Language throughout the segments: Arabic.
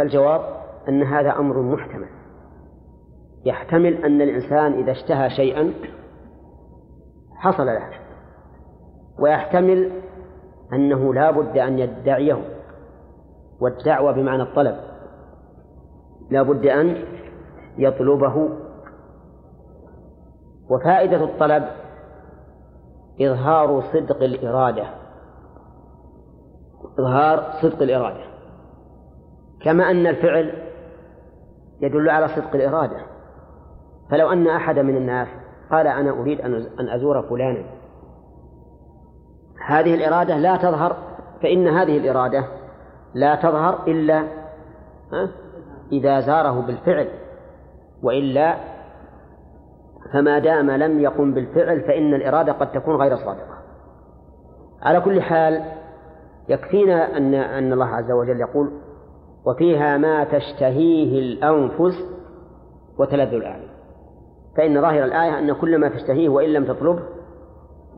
فالجواب أن هذا أمر محتمل. يحتمل أن الإنسان إذا اشتهى شيئا حصل له. ويحتمل أنه لا بد أن يدعيه. والدعوة بمعنى الطلب. لا بد أن يطلبه. وفائدة الطلب إظهار صدق الإرادة. إظهار صدق الإرادة. كما أن الفعل يدل على صدق الإرادة. فلو أن أحد من الناس قال أنا أريد أن أزور فلانا هذه الإرادة لا تظهر فإن هذه الإرادة لا تظهر إلا إذا زاره بالفعل وإلا فما دام لم يقم بالفعل فإن الإرادة قد تكون غير صادقة. على كل حال يكفينا أن أن الله عز وجل يقول وفيها ما تشتهيه الأنفس وتلذ الأعين فإن ظاهر الآية أن كل ما تشتهيه وإن لم تطلبه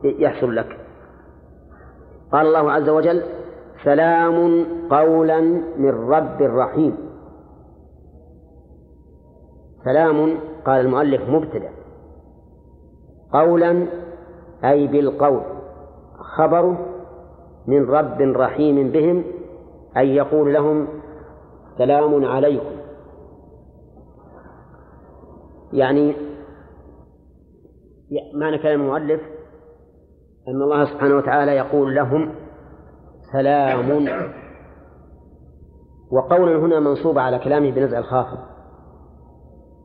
يحصل لك. قال الله عز وجل سلام قولا من رب رحيم. سلام قال المؤلف مبتدأ. قولا أي بالقول. خبر من رب رحيم بهم أي يقول لهم سلام عليكم. يعني معنى كلام المؤلف أن الله سبحانه وتعالى يقول لهم سلام. وقولا هنا منصوبة على كلامه بنزع الخافض.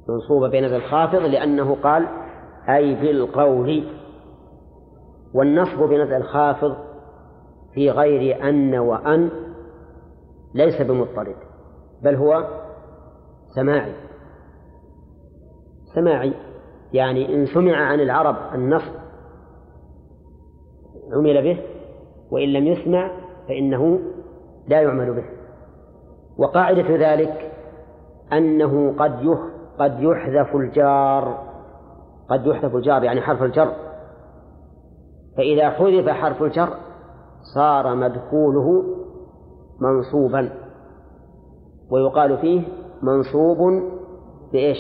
منصوبة بنزع الخافض لأنه قال أي بالقول. والنصب بنزع الخافض في غير أن وأن ليس بمضطرد. بل هو سماعي. سماعي يعني إن سمع عن العرب النصب عمل به وإن لم يسمع فإنه لا يعمل به. وقاعدة ذلك أنه قد قد يحذف الجار قد يحذف الجار يعني حرف الجر. فإذا حذف حرف الجر صار مدخوله منصوبا. ويقال فيه منصوب بإيش؟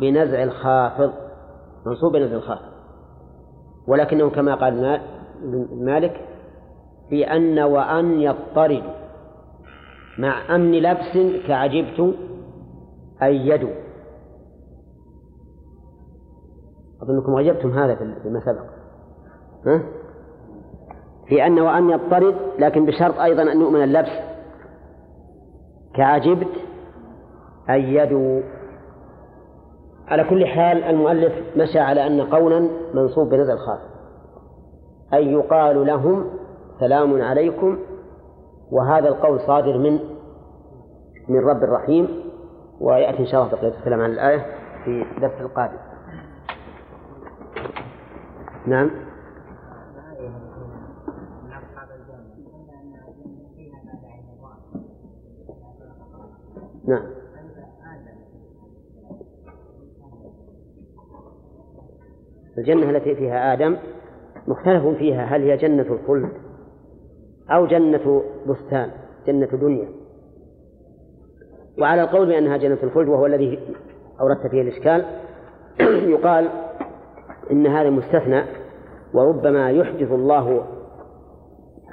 بنزع الخافض. منصوب بنزع الخافض. ولكنه كما قال مالك في أن وأن يضطرد مع أمن لبس كعجبت أيدوا أظنكم غيبتم هذا فيما سبق ها؟ في أن وأن يضطرد لكن بشرط أيضا أن يؤمن اللبس. كعجبت أيدوا على كل حال المؤلف مشى على أن قولا منصوب بنزل الخاص أي يقال لهم سلام عليكم وهذا القول صادر من من رب الرحيم ويأتي إن شاء الله بقية الكلام عن الآية في الدرس القادم. نعم. نعم. الجنة التي فيها آدم مختلف فيها هل هي جنة الخلد أو جنة بستان جنة دنيا. وعلى القول بأنها جنة الخلد وهو الذي أوردت فيه الإشكال يقال إن هذا مستثنى وربما يحدث الله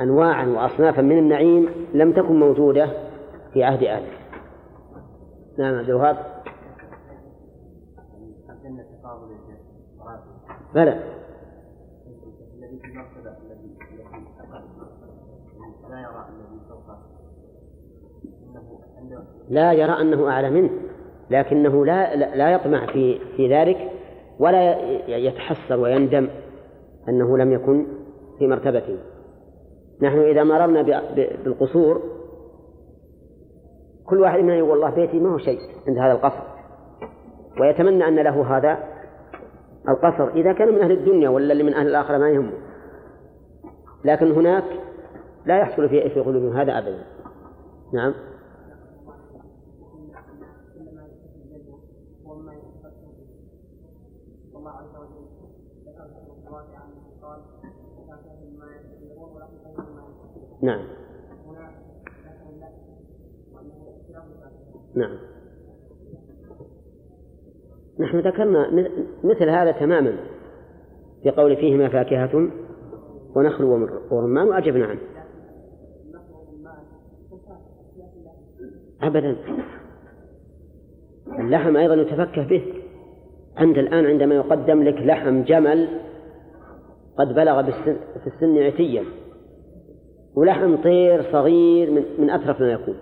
أنواعا وأصنافا من النعيم لم تكن موجودة في عهد آدم. نعم الوهاب. بلى. الذي في الذي لا يرى أنه أعلى منه لكنه لا لا يطمع في في ذلك ولا يتحسر ويندم أنه لم يكن في مرتبته. نحن إذا مررنا بالقصور كل واحد منا يقول والله بيتي ما هو شيء عند هذا القصر. ويتمنى أن له هذا القصر إذا كان من أهل الدنيا ولا اللي من أهل الآخرة ما يهمه. لكن هناك لا يحصل في في قلوبهم هذا أبدا. نعم. نعم. نعم. نحن ذكرنا مثل هذا تماما في قول فيهما فاكهة ونخل ورمان وأجبنا عنه. أبدا. اللحم أيضا يتفكه به. أنت الآن عندما يقدم لك لحم جمل قد بلغ في السن عتيا. ولحم طير صغير من, من أترف ما يكون.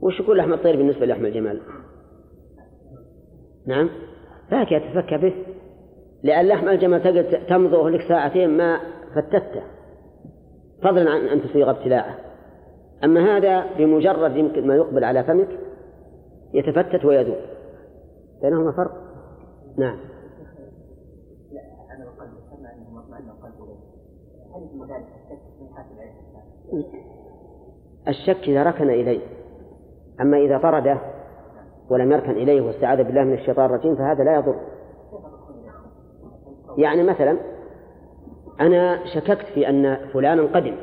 وش يكون لحم الطير بالنسبة للحم الجمال نعم. فاكهة تفكى به. لأن لحم الجمل تقدر تمضغه لك ساعتين ما فتته. فضلا عن أن تصيغ ابتلاعه أما هذا بمجرد يمكن ما يقبل على فمك يتفتت ويذوب بينهما فرق. نعم. الشك إذا ركن إليه. أما إذا طرده ولم يركن إليه واستعاذ بالله من الشيطان الرجيم فهذا لا يضر. يعني مثلا أنا شككت في أن فلانا قدم.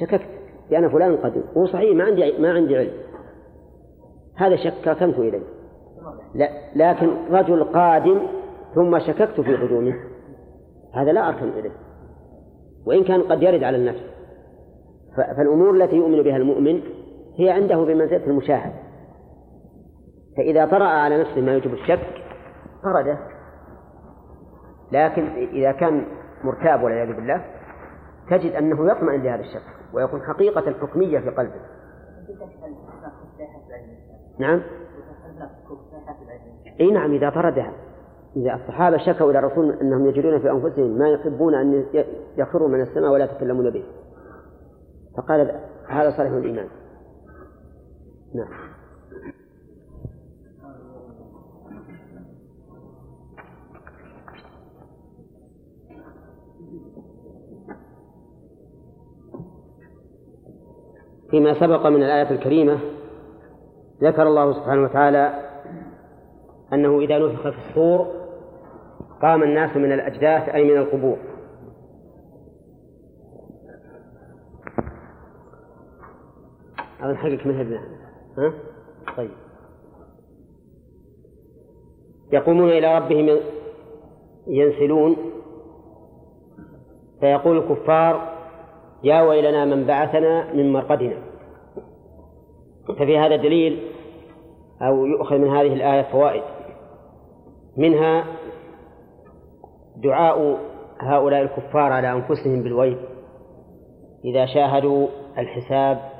شككت في أن فلان قدم. هو صحيح ما عندي ما عندي علم. هذا شك ركنت إليه. لا لكن رجل قادم ثم شككت في قدومه. هذا لا أركن إليه. وإن كان قد يرد على النفس. فالأمور التي يؤمن بها المؤمن هي عنده بمنزلة المشاهد. فإذا طرأ على نفسه ما يوجب الشك طرده. لكن إذا كان مرتاب والعياذ بالله تجد أنه يطمئن لهذا الشك ويكون حقيقة الحكمية في قلبه. نعم. إي نعم إذا طردها إذا الصحابة شكوا إلى الرسول أنهم يجدون في أنفسهم ما يحبون أن يخروا من السماء ولا يتكلمون به. فقال هذا صالح الإيمان. نعم. فيما سبق من الآية الكريمة ذكر الله سبحانه وتعالى أنه إذا نفخ في الصور قام الناس من الأجداث أي من القبور. هذا حقك من ها؟ طيب. يقومون إلى ربهم ينسلون. فيقول الكفار يا ويلنا من بعثنا من مرقدنا. ففي هذا دليل أو يؤخذ من هذه الآية فوائد. منها دعاء هؤلاء الكفار على أنفسهم بالويل. إذا شاهدوا الحساب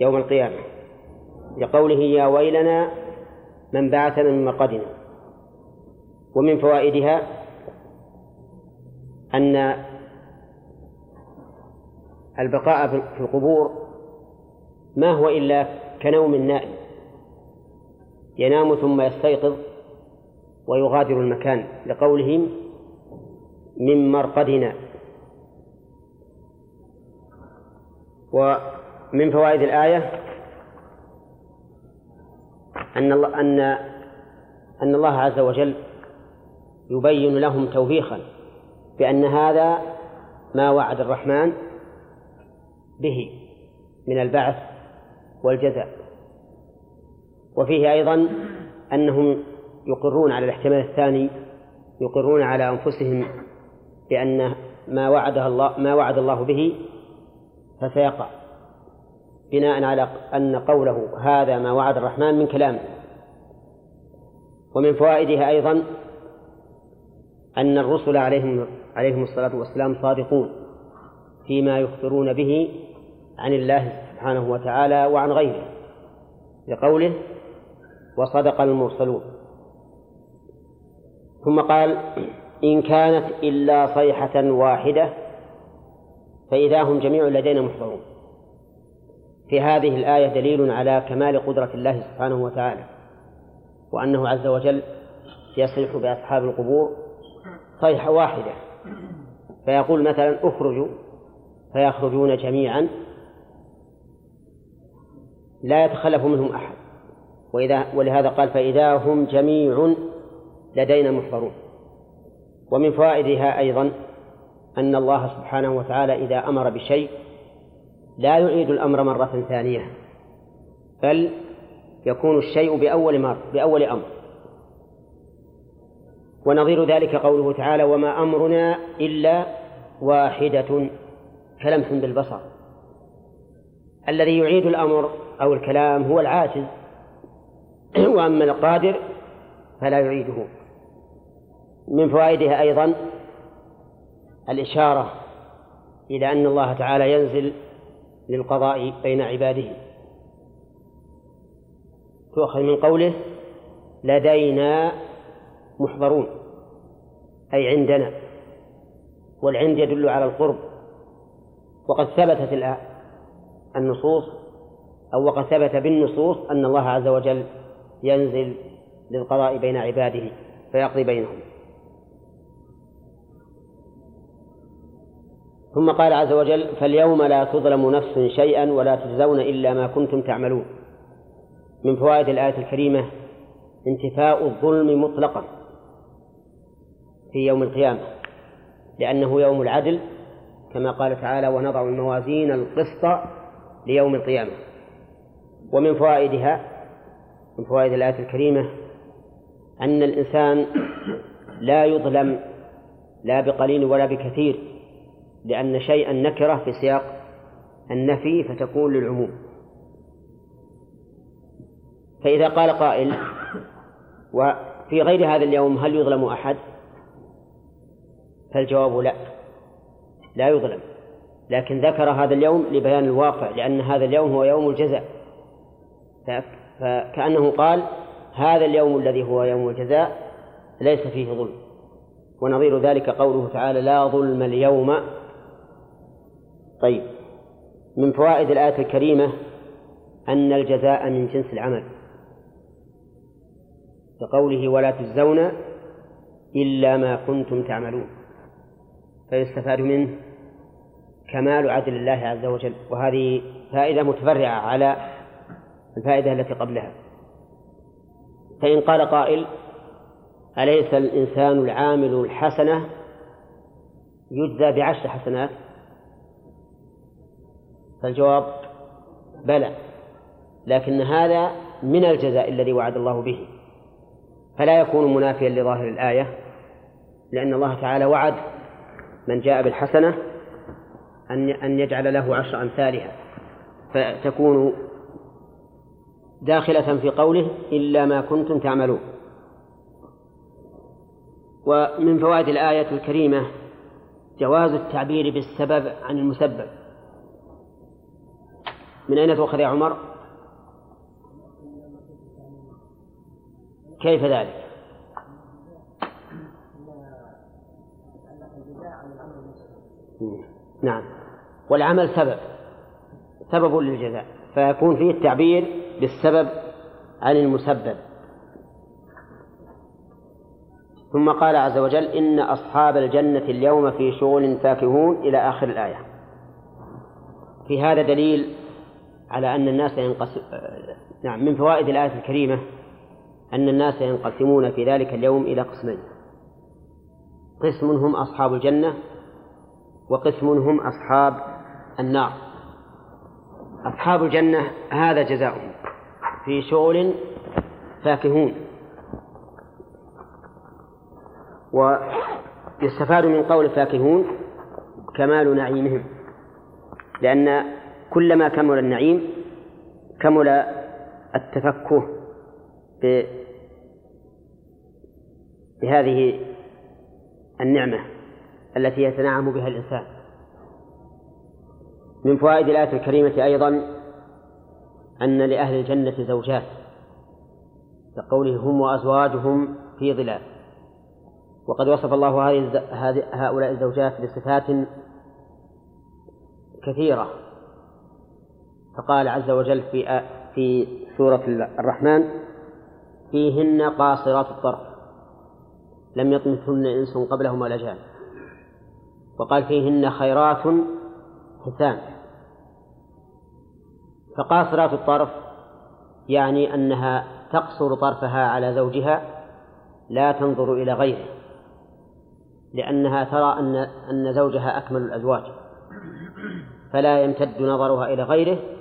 يوم القيامة لقوله يا ويلنا من بعثنا من مرقدنا ومن فوائدها أن البقاء في القبور ما هو إلا كنوم النائم ينام ثم يستيقظ ويغادر المكان لقولهم من مرقدنا. ومن فوائد الآية أن الله أن أن الله عز وجل يبين لهم توبيخا بأن هذا ما وعد الرحمن به من البعث والجزاء. وفيه أيضا أنهم يقرون على الاحتمال الثاني يقرون على أنفسهم بأن ما وعدها الله ما وعد الله به فسيقع. بناء على أن قوله هذا ما وعد الرحمن من كلامه ومن فوائدها أيضا أن الرسل عليهم عليهم الصلاة والسلام صادقون فيما يخبرون به عن الله سبحانه وتعالى وعن غيره لقوله وصدق المرسلون ثم قال إن كانت إلا صيحة واحدة فإذا هم جميع لدينا محضرون في هذه الآية دليل على كمال قدرة الله سبحانه وتعالى وأنه عز وجل يصيح بأصحاب القبور صيحة واحدة. فيقول مثلا أخرجوا فيخرجون جميعا. لا يتخلف منهم أحد. وإذا ولهذا قال فإذا هم جميع لدينا محضرون ومن فوائدها أيضا أن الله سبحانه وتعالى إذا أمر بشيء لا يعيد الأمر مرة ثانية بل يكون الشيء بأول مر بأول أمر. ونظير ذلك قوله تعالى وما أمرنا إلا واحدة كلمح بالبصر. الذي يعيد الأمر أو الكلام هو العاجز وأما القادر فلا يعيده. من فوائدها أيضا الإشارة إلى أن الله تعالى ينزل للقضاء بين عباده. تؤخذ من قوله لدينا محضرون أي عندنا والعند يدل على القرب. وقد ثبتت النصوص أو وقد ثبت بالنصوص أن الله عز وجل ينزل للقضاء بين عباده فيقضي بينهم. ثم قال عز وجل فاليوم لا تظلم نفس شيئا ولا تجزون إلا ما كنتم تعملون. من فوائد الآية الكريمة انتفاء الظلم مطلقا في يوم القيامة لأنه يوم العدل كما قال تعالى ونضع الموازين القسط ليوم القيامة. ومن فوائدها من فوائد الآية الكريمة أن الإنسان لا يظلم لا بقليل ولا بكثير. لأن شيئا نكرة في سياق النفي فتكون للعموم. فإذا قال قائل وفي غير هذا اليوم هل يظلم أحد؟ فالجواب لا. لا يظلم. لكن ذكر هذا اليوم لبيان الواقع لأن هذا اليوم هو يوم الجزاء. فكأنه قال هذا اليوم الذي هو يوم الجزاء ليس فيه ظلم. ونظير ذلك قوله تعالى لا ظلم اليوم طيب. من فوائد الآية الكريمة أن الجزاء من جنس العمل. كقوله ولا تجزون إلا ما كنتم تعملون. فيستفاد منه كمال عدل الله عز وجل. وهذه فائدة متفرعة على الفائدة التي قبلها. فإن قال قائل أليس الإنسان العامل الحسنة يجزى بعشر حسنات؟ فالجواب بلى لكن هذا من الجزاء الذي وعد الله به. فلا يكون منافيا لظاهر الآية لأن الله تعالى وعد من جاء بالحسنة أن أن يجعل له عشر أمثالها. فتكون داخلة في قوله إلا ما كنتم تعملون. ومن فوائد الآية الكريمة جواز التعبير بالسبب عن المسبب. من أين تؤخذ يا عمر؟ كيف ذلك؟ نعم والعمل سبب سبب للجزاء فيكون فيه التعبير بالسبب عن المسبب ثم قال عز وجل إن أصحاب الجنة اليوم في شغل فاكهون إلى آخر الآية في هذا دليل على أن الناس ينقسم نعم من فوائد الآية الكريمة أن الناس ينقسمون في ذلك اليوم إلى قسمين. قسم هم أصحاب الجنة وقسم هم أصحاب النار. أصحاب الجنة هذا جزاؤهم. في شغل فاكهون. ويستفاد من قول فاكهون كمال نعيمهم لأن كلما كمل النعيم كمل التفكه بهذه النعمة التي يتنعم بها الإنسان. من فوائد الآية الكريمة أيضا أن لأهل الجنة زوجات كقوله هم وأزواجهم في ظلال. وقد وصف الله هؤلاء الزوجات بصفات كثيرة. فقال عز وجل في في سورة الرحمن فيهن قاصرات الطرف. لم يطمثهن إنس قبلهم ولا جان. وقال فيهن خيرات حسان. فقاصرات الطرف يعني أنها تقصر طرفها على زوجها لا تنظر إلى غيره لأنها ترى أن أن زوجها أكمل الأزواج. فلا يمتد نظرها إلى غيره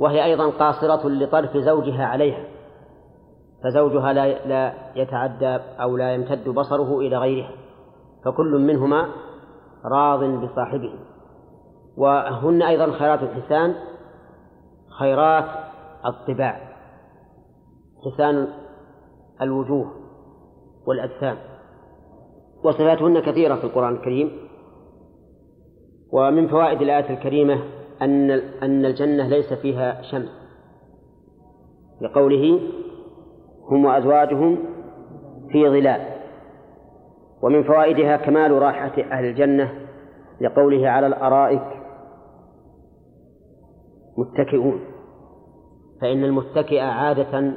وهي أيضا قاصرة لطرف زوجها عليها فزوجها لا لا يتعدى أو لا يمتد بصره إلى غيرها فكل منهما راض بصاحبه. وهن أيضا خيرات الحسان خيرات الطباع حسان الوجوه والأجسام. وصفاتهن كثيرة في القرآن الكريم ومن فوائد الآية الكريمة أن أن الجنة ليس فيها شمس. لقوله هم وأزواجهم في ظلال. ومن فوائدها كمال راحة أهل الجنة لقوله على الأرائك متكئون. فإن المتكئ عادة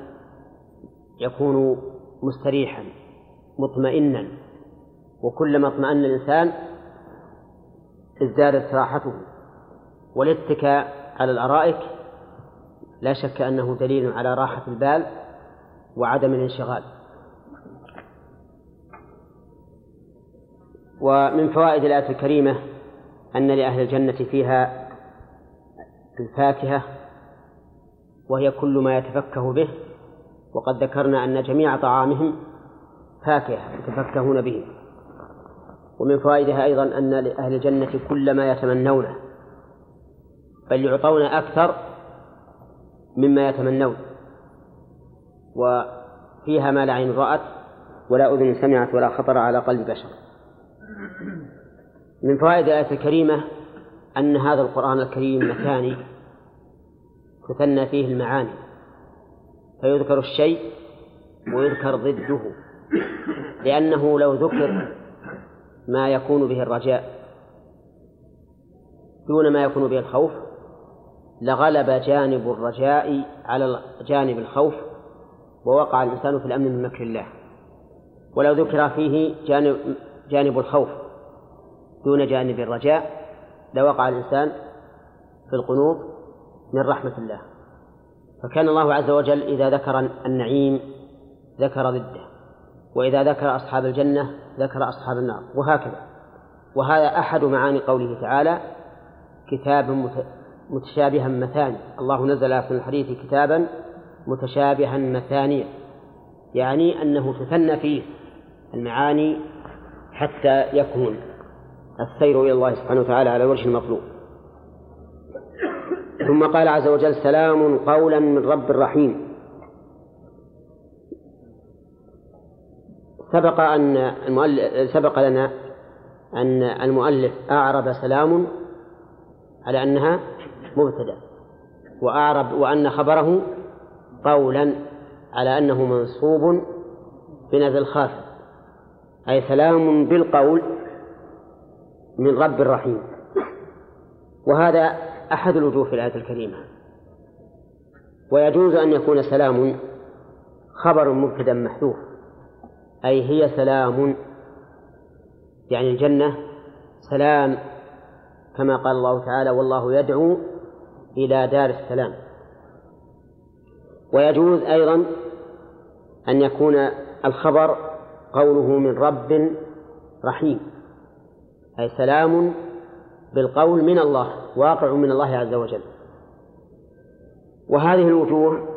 يكون مستريحا مطمئنا وكلما اطمأن الإنسان ازدادت راحته. والاتكاء على الأرائك لا شك أنه دليل على راحة البال وعدم الانشغال. ومن فوائد الآية الكريمة أن لأهل الجنة فيها الفاكهة وهي كل ما يتفكه به وقد ذكرنا أن جميع طعامهم فاكهة يتفكهون به. ومن فوائدها أيضا أن لأهل الجنة كل ما يتمنونه. بل يعطون أكثر مما يتمنون. وفيها ما لا عين رأت ولا أذن سمعت ولا خطر على قلب بشر. من فوائد الآية الكريمة أن هذا القرآن الكريم مكاني تثنى فيه المعاني. فيذكر الشيء ويذكر ضده لأنه لو ذكر ما يكون به الرجاء دون ما يكون به الخوف لغلب جانب الرجاء على جانب الخوف ووقع الإنسان في الأمن من مكر الله. ولو ذكر فيه جانب جانب الخوف دون جانب الرجاء لوقع الإنسان في القنوط من رحمة الله. فكان الله عز وجل إذا ذكر النعيم ذكر ضده وإذا ذكر أصحاب الجنة ذكر أصحاب النار وهكذا. وهذا أحد معاني قوله تعالى كتاب متشابها مثاني. الله نزل في الحديث كتابا متشابها مثانيا يعني أنه تثنى فيه المعاني حتى يكون السير إلى الله سبحانه وتعالى على الوجه المطلوب. ثم قال عز وجل سلام قولا من رب رحيم. سبق أن المؤلف سبق لنا أن المؤلف أعرب سلام على أنها مبتدأ وأعرب وأن خبره قولا على أنه منصوب بنزل خافض أي سلام بالقول من رب رحيم وهذا أحد الوجوه في الآية الكريمة. ويجوز أن يكون سلام خبر مبتدا محذوف أي هي سلام يعني الجنة سلام كما قال الله تعالى والله يدعو إلى دار السلام. ويجوز أيضا أن يكون الخبر قوله من رب رحيم أي سلام بالقول من الله واقع من الله عز وجل. وهذه الوجوه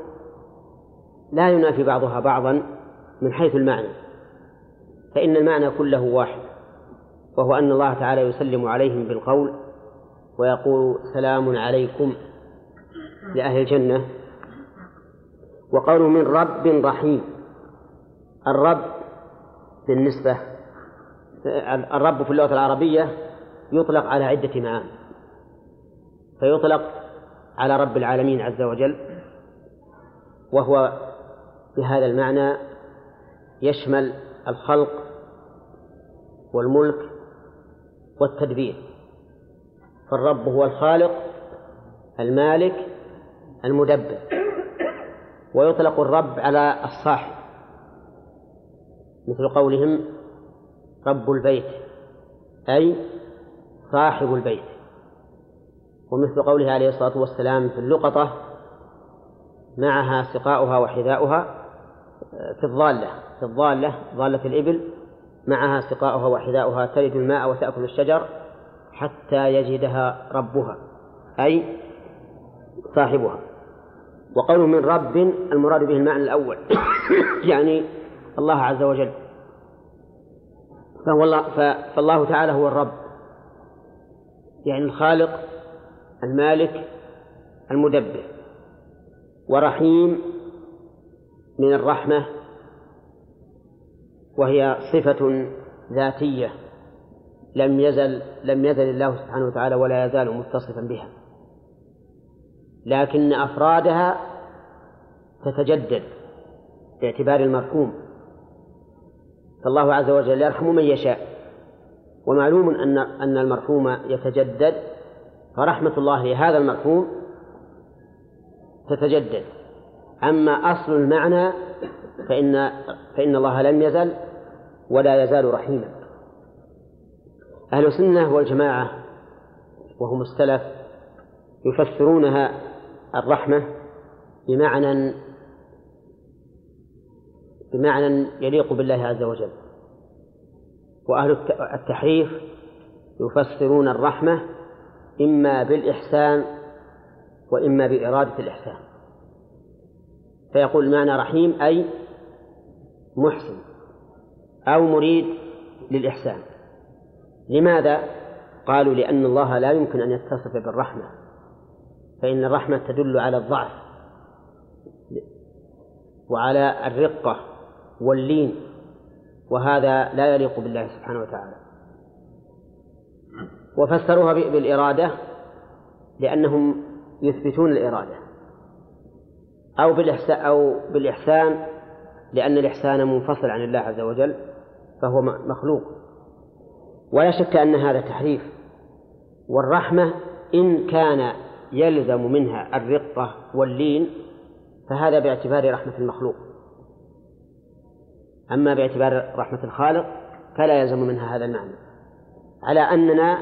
لا ينافي بعضها بعضا من حيث المعنى فإن المعنى كله واحد وهو أن الله تعالى يسلم عليهم بالقول ويقول سلام عليكم لأهل الجنة. وقوله من رب رحيم. الرب بالنسبة الرب في اللغة العربية يطلق على عدة معاني. فيطلق على رب العالمين عز وجل وهو بهذا المعنى يشمل الخلق والملك والتدبير. فالرب هو الخالق المالك المدبر. ويطلق الرب على الصاحب. مثل قولهم رب البيت أي صاحب البيت. ومثل قوله عليه الصلاة والسلام في اللقطة معها سقاؤها وحذاؤها في الضالة في الضالة ضالة الإبل معها سقاؤها وحذاؤها تلد الماء وتأكل الشجر. حتى يجدها ربها أي صاحبها. وقوله من رب المراد به المعنى الأول. يعني الله عز وجل. فهو الله فالله تعالى هو الرب. يعني الخالق المالك المدبر. ورحيم من الرحمة. وهي صفة ذاتية. لم يزل لم يزل الله سبحانه وتعالى ولا يزال متصفا بها. لكن أفرادها تتجدد باعتبار المفهوم. فالله عز وجل يرحم من يشاء. ومعلوم أن أن المرحوم يتجدد فرحمة الله لهذا المرحوم تتجدد. أما أصل المعنى فإن فإن الله لم يزل ولا يزال رحيما. أهل السنة والجماعة وهم السلف يفسرونها الرحمة بمعنى بمعنى يليق بالله عز وجل. وأهل التحريف يفسرون الرحمة إما بالإحسان وإما بإرادة الإحسان. فيقول معنى رحيم أي محسن أو مريد للإحسان. لماذا؟ قالوا لأن الله لا يمكن أن يتصف بالرحمة فإن الرحمة تدل على الضعف وعلى الرقة واللين وهذا لا يليق بالله سبحانه وتعالى وفسروها بالإرادة لأنهم يثبتون الإرادة أو بالإحسان أو بالإحسان لأن الإحسان منفصل عن الله عز وجل فهو مخلوق ولا شك أن هذا تحريف والرحمة إن كان يلزم منها الرقة واللين فهذا باعتبار رحمة المخلوق. أما باعتبار رحمة الخالق فلا يلزم منها هذا المعنى. على أننا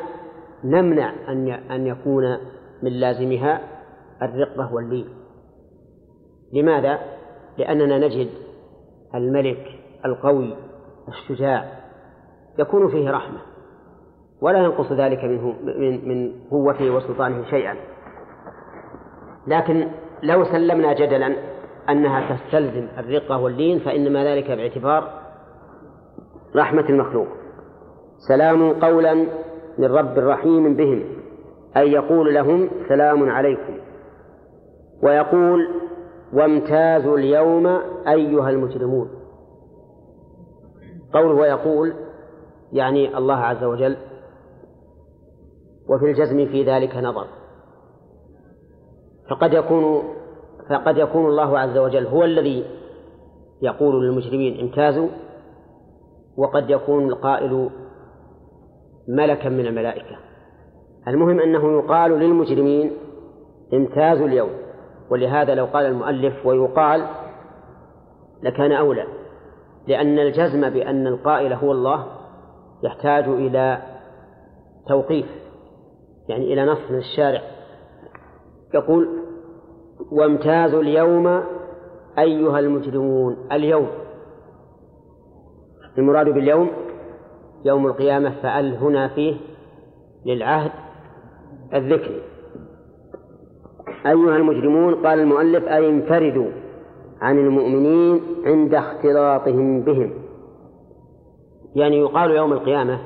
نمنع أن أن يكون من لازمها الرقة واللين. لماذا؟ لأننا نجد الملك القوي الشجاع يكون فيه رحمة. ولا ينقص ذلك منه من من قوته وسلطانه شيئا. لكن لو سلمنا جدلا أنها تستلزم الرقة واللين فإنما ذلك باعتبار رحمة المخلوق. سلام قولا من رب رحيم بهم أي يقول لهم سلام عليكم. ويقول وامتازوا اليوم أيها المجرمون. قوله ويقول يعني الله عز وجل وفي الجزم في ذلك نظر. فقد يكون فقد يكون الله عز وجل هو الذي يقول للمجرمين امتازوا وقد يكون القائل ملكا من الملائكة. المهم أنه يقال للمجرمين امتازوا اليوم ولهذا لو قال المؤلف ويقال لكان أولى. لأن الجزم بأن القائل هو الله يحتاج إلى توقيف. يعني إلى نص من الشارع. يقول وامتازوا اليوم أيها المجرمون. اليوم. المراد باليوم يوم القيامة فأل هنا فيه للعهد الذكري أيها المجرمون قال المؤلف أي انفردوا عن المؤمنين عند اختلاطهم بهم. يعني يقال يوم القيامة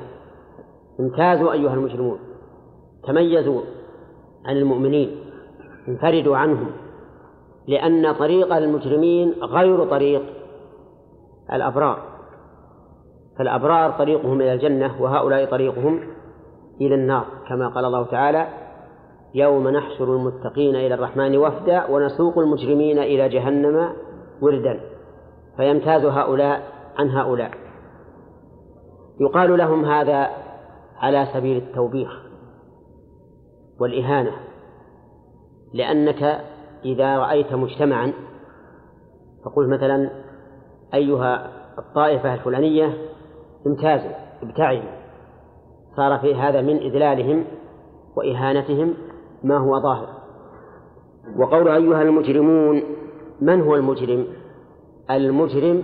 امتازوا أيها المجرمون. تميزوا عن المؤمنين انفردوا عنهم لأن طريق المجرمين غير طريق الأبرار. فالأبرار طريقهم إلى الجنة وهؤلاء طريقهم إلى النار كما قال الله تعالى يوم نحشر المتقين إلى الرحمن وفدا ونسوق المجرمين إلى جهنم وردا. فيمتاز هؤلاء عن هؤلاء. يقال لهم هذا على سبيل التوبيخ. والإهانة لأنك إذا رأيت مجتمعا فقل مثلا أيها الطائفة الفلانية امتازوا ابتعدوا صار في هذا من إذلالهم وإهانتهم ما هو ظاهر. وقول أيها المجرمون من هو المجرم؟ المجرم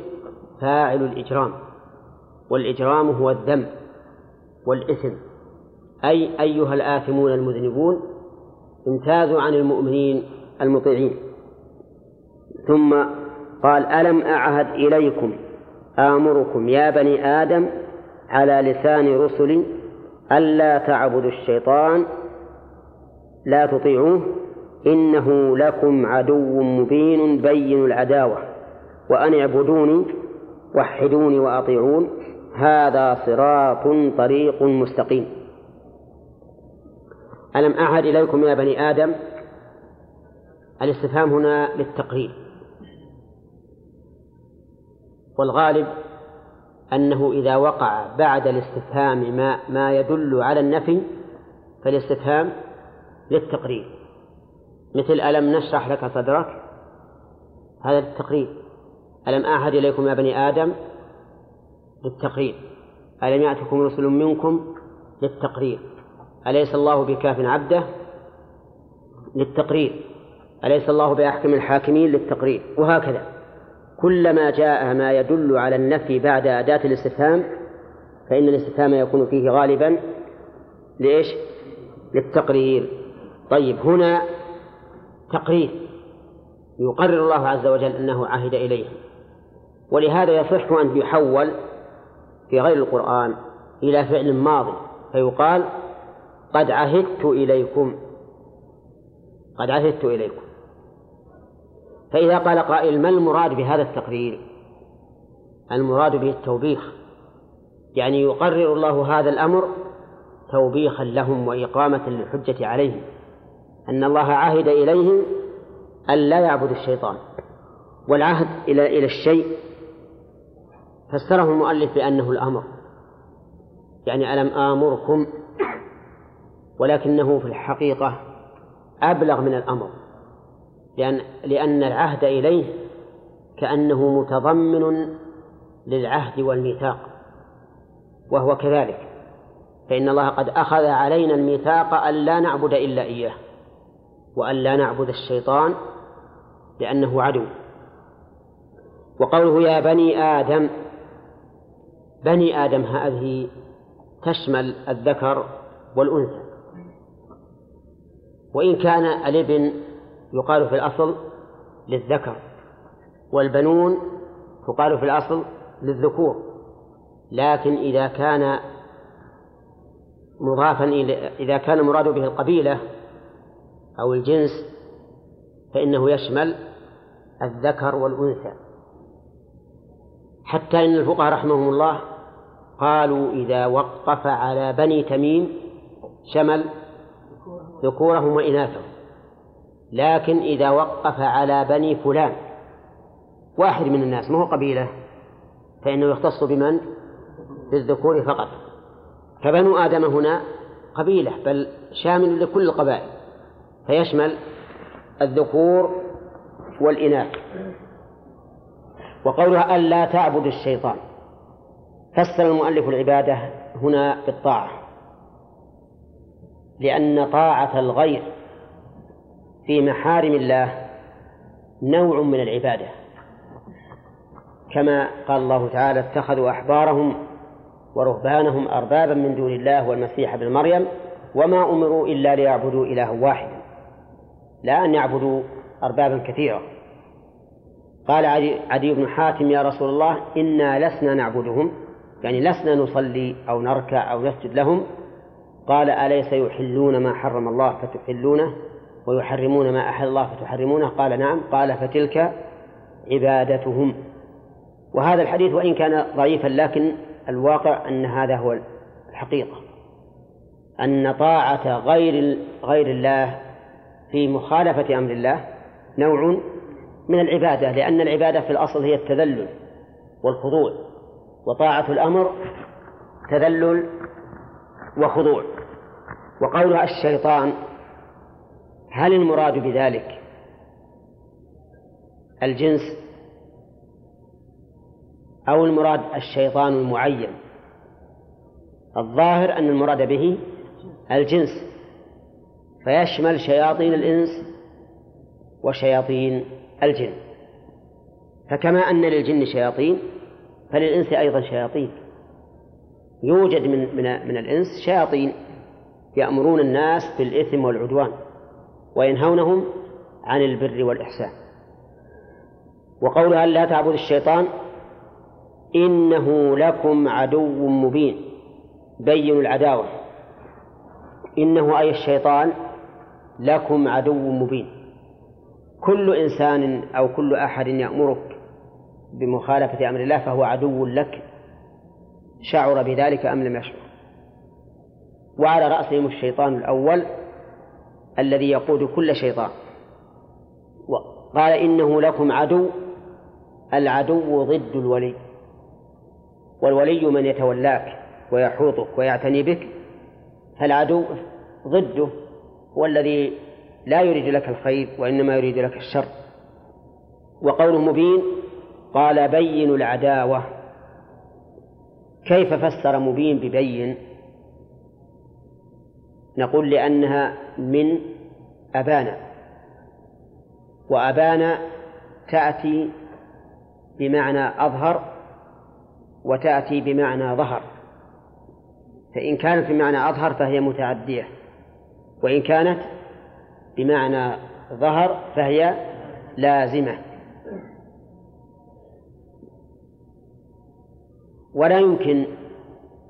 فاعل الإجرام والإجرام هو الذنب والإثم. أي أيها الآثمون المذنبون امتازوا عن المؤمنين المطيعين. ثم قال ألم أعهد إليكم آمركم يا بني آدم على لسان رسل ألا تعبدوا الشيطان لا تطيعوه إنه لكم عدو مبين بين العداوة وأن اعبدوني وحدوني وأطيعون هذا صراط طريق مستقيم. ألم أعهد إليكم يا بني آدم؟ الاستفهام هنا للتقرير. والغالب أنه إذا وقع بعد الاستفهام ما, ما يدل على النفي فالاستفهام للتقرير. مثل ألم نشرح لك صدرك؟ هذا التقرير. ألم أعهد إليكم يا بني آدم؟ للتقرير. ألم يأتكم رسل منكم؟ للتقرير. أليس الله بكاف عبده؟ للتقرير. أليس الله بأحكم الحاكمين؟ للتقرير. وهكذا. كلما جاء ما يدل على النفي بعد أداة الاستفهام فإن الاستفهام يكون فيه غالبا لإيش؟ للتقرير. طيب هنا تقرير. يقرر الله عز وجل أنه عهد إليه. ولهذا يصح أن يحول في غير القرآن إلى فعل ماضي فيقال قد عهدت إليكم. قد عهدت إليكم. فإذا قال قائل ما المراد بهذا التقرير؟ المراد به التوبيخ. يعني يقرر الله هذا الأمر توبيخا لهم وإقامة للحجة عليهم. أن الله عهد إليهم أن لا يعبد الشيطان والعهد إلى إلى الشيء. فسره المؤلف بأنه الأمر. يعني ألم آمركم ولكنه في الحقيقة أبلغ من الأمر لأن لأن العهد إليه كأنه متضمن للعهد والميثاق وهو كذلك فإن الله قد أخذ علينا الميثاق أن لا نعبد إلا إياه وأن لا نعبد الشيطان لأنه عدو. وقوله يا بني آدم بني آدم هذه تشمل الذكر والأنثى. وإن كان الابن يقال في الأصل للذكر والبنون تقال في الأصل للذكور لكن إذا كان مضافا إلى إذا كان المراد به القبيلة أو الجنس فإنه يشمل الذكر والأنثى. حتى إن الفقهاء رحمهم الله قالوا إذا وقف على بني تميم شمل ذكورهم وإناثهم لكن إذا وقف على بني فلان واحد من الناس ما هو قبيلة؟ فإنه يختص بمن؟ بالذكور فقط. فبنو آدم هنا قبيلة بل شامل لكل القبائل فيشمل الذكور والإناث. وقولها ألا تعبد الشيطان. فسر المؤلف العبادة هنا بالطاعة. لأن طاعة الغير في محارم الله نوع من العبادة. كما قال الله تعالى اتخذوا أحبارهم ورهبانهم أربابا من دون الله والمسيح ابن مريم وما أمروا إلا ليعبدوا إلها واحدا لا أن يعبدوا أربابا كثيرة. قال عدي, عدي بن حاتم يا رسول الله إنا لسنا نعبدهم يعني لسنا نصلي أو نركع أو نسجد لهم قال أليس يحلون ما حرم الله فتحلونه ويحرمون ما أحل الله فتحرمونه؟ قال نعم. قال فتلك عبادتهم. وهذا الحديث وإن كان ضعيفا لكن الواقع أن هذا هو الحقيقة. أن طاعة غير غير الله في مخالفة أمر الله نوع من العبادة لأن العبادة في الأصل هي التذلل والخضوع وطاعة الأمر تذلل وخضوع. وقولها الشيطان هل المراد بذلك الجنس أو المراد الشيطان المعين؟ الظاهر أن المراد به الجنس فيشمل شياطين الإنس وشياطين الجن. فكما أن للجن شياطين فللإنس أيضا شياطين. يوجد من من من الإنس شياطين. يأمرون الناس بالإثم والعدوان وينهونهم عن البر والإحسان. وقولها لا تعبد الشيطان؟ إنه لكم عدو مبين. بين العداوة. إنه أي الشيطان لكم عدو مبين. كل إنسان أو كل أحد يأمرك بمخالفة أمر الله فهو عدو لك. شعر بذلك أم لم يشعر؟ وعلى رأسهم الشيطان الأول الذي يقود كل شيطان. قال إنه لكم عدو العدو ضد الولي. والولي من يتولاك ويحوطك ويعتني بك فالعدو ضده هو الذي لا يريد لك الخير وإنما يريد لك الشر. وقوله مبين قال بين العداوة. كيف فسر مبين ببين؟ نقول لأنها من أبانا وأبانا تأتي بمعنى أظهر وتأتي بمعنى ظهر فإن كانت بمعنى أظهر فهي متعدية وإن كانت بمعنى ظهر فهي لازمة. ولا يمكن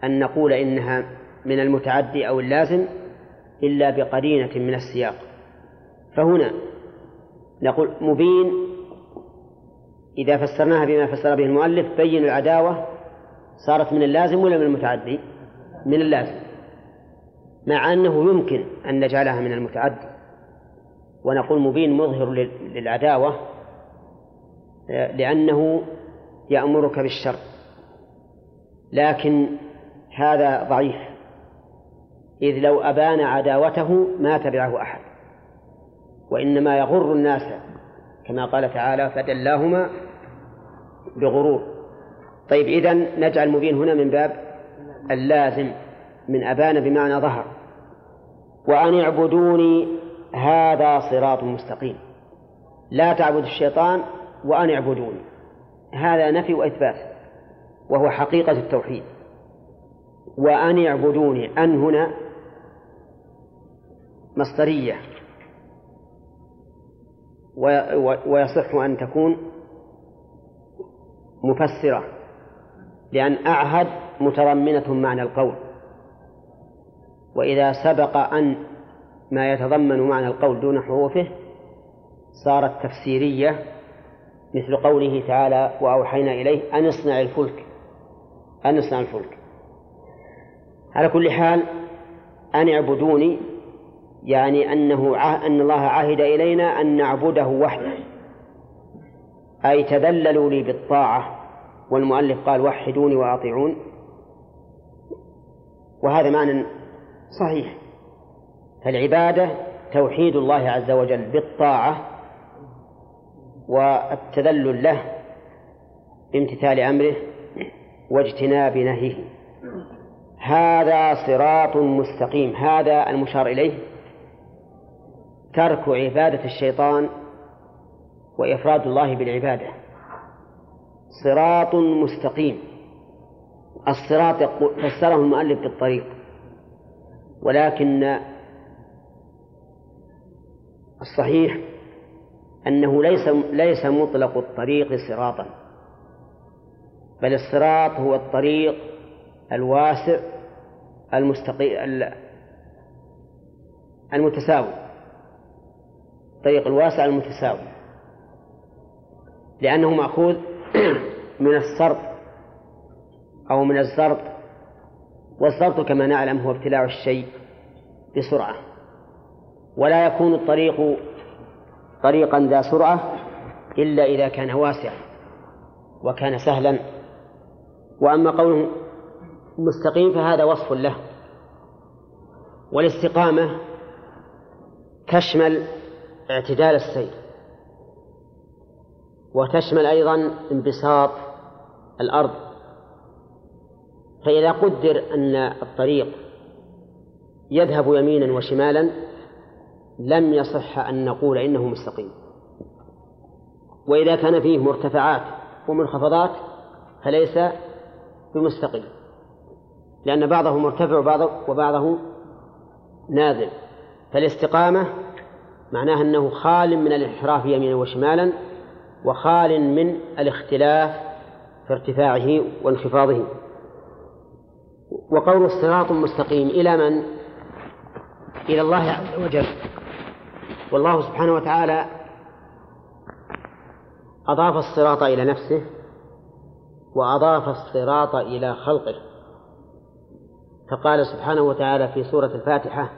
أن نقول إنها من المتعدي أو اللازم إلا بقرينة من السياق. فهنا نقول مبين إذا فسرناها بما فسر به المؤلف بين العداوة صارت من اللازم ولا من المتعدي؟ من اللازم. مع أنه يمكن أن نجعلها من المتعدي. ونقول مبين مظهر للعداوة لأنه يأمرك بالشر. لكن هذا ضعيف. إذ لو أبان عداوته ما تبعه أحد. وإنما يغر الناس كما قال تعالى فدلاهما بغرور. طيب إذن نجعل مبين هنا من باب اللازم من أبان بمعنى ظهر. وأن اعبدوني هذا صراط مستقيم. لا تعبد الشيطان وأن اعبدوني. هذا نفي وإثبات وهو حقيقة التوحيد. وأن اعبدوني أن هنا مصدرية. ويصح أن تكون مفسرة لأن أعهد متضمنة معنى القول. وإذا سبق أن ما يتضمن معنى القول دون حروفه صارت تفسيرية مثل قوله تعالى وأوحينا إليه أن اصنع الفلك. أن اصنع الفلك. على كل حال أن اعبدوني يعني أنه أن الله عهد إلينا أن نعبده وحده. أي تذللوا لي بالطاعة. والمؤلف قال وحدوني وأطيعون. وهذا معنى صحيح. فالعبادة توحيد الله عز وجل بالطاعة والتذلل له بامتثال أمره واجتناب نهيه. هذا صراط مستقيم. هذا المشار إليه ترك عبادة الشيطان وإفراد الله بالعبادة. صراط مستقيم. الصراط فسره المؤلف بالطريق. ولكن الصحيح أنه ليس ليس مطلق الطريق صراطا. بل الصراط هو الطريق الواسع المستقيم المتساوي. الطريق الواسع المتساوي. لأنه مأخوذ من السرط أو من الزرط والزرط كما نعلم هو ابتلاع الشيء بسرعة. ولا يكون الطريق طريقا ذا سرعة إلا إذا كان واسعا وكان سهلا. وأما قوله مستقيم فهذا وصف له. والاستقامة تشمل اعتدال السير وتشمل أيضا انبساط الأرض. فإذا قدر أن الطريق يذهب يمينا وشمالا لم يصح أن نقول إنه مستقيم. وإذا كان فيه مرتفعات ومنخفضات فليس بمستقيم. لأن بعضه مرتفع وبعضه, وبعضه نازل. فالاستقامة معناه أنه خال من الانحراف يمينا وشمالا وخال من الاختلاف في ارتفاعه وانخفاضه. وقول الصراط مستقيم إلى من؟ إلى الله عز وجل. والله سبحانه وتعالى أضاف الصراط إلى نفسه وأضاف الصراط إلى خلقه. فقال سبحانه وتعالى في سورة الفاتحة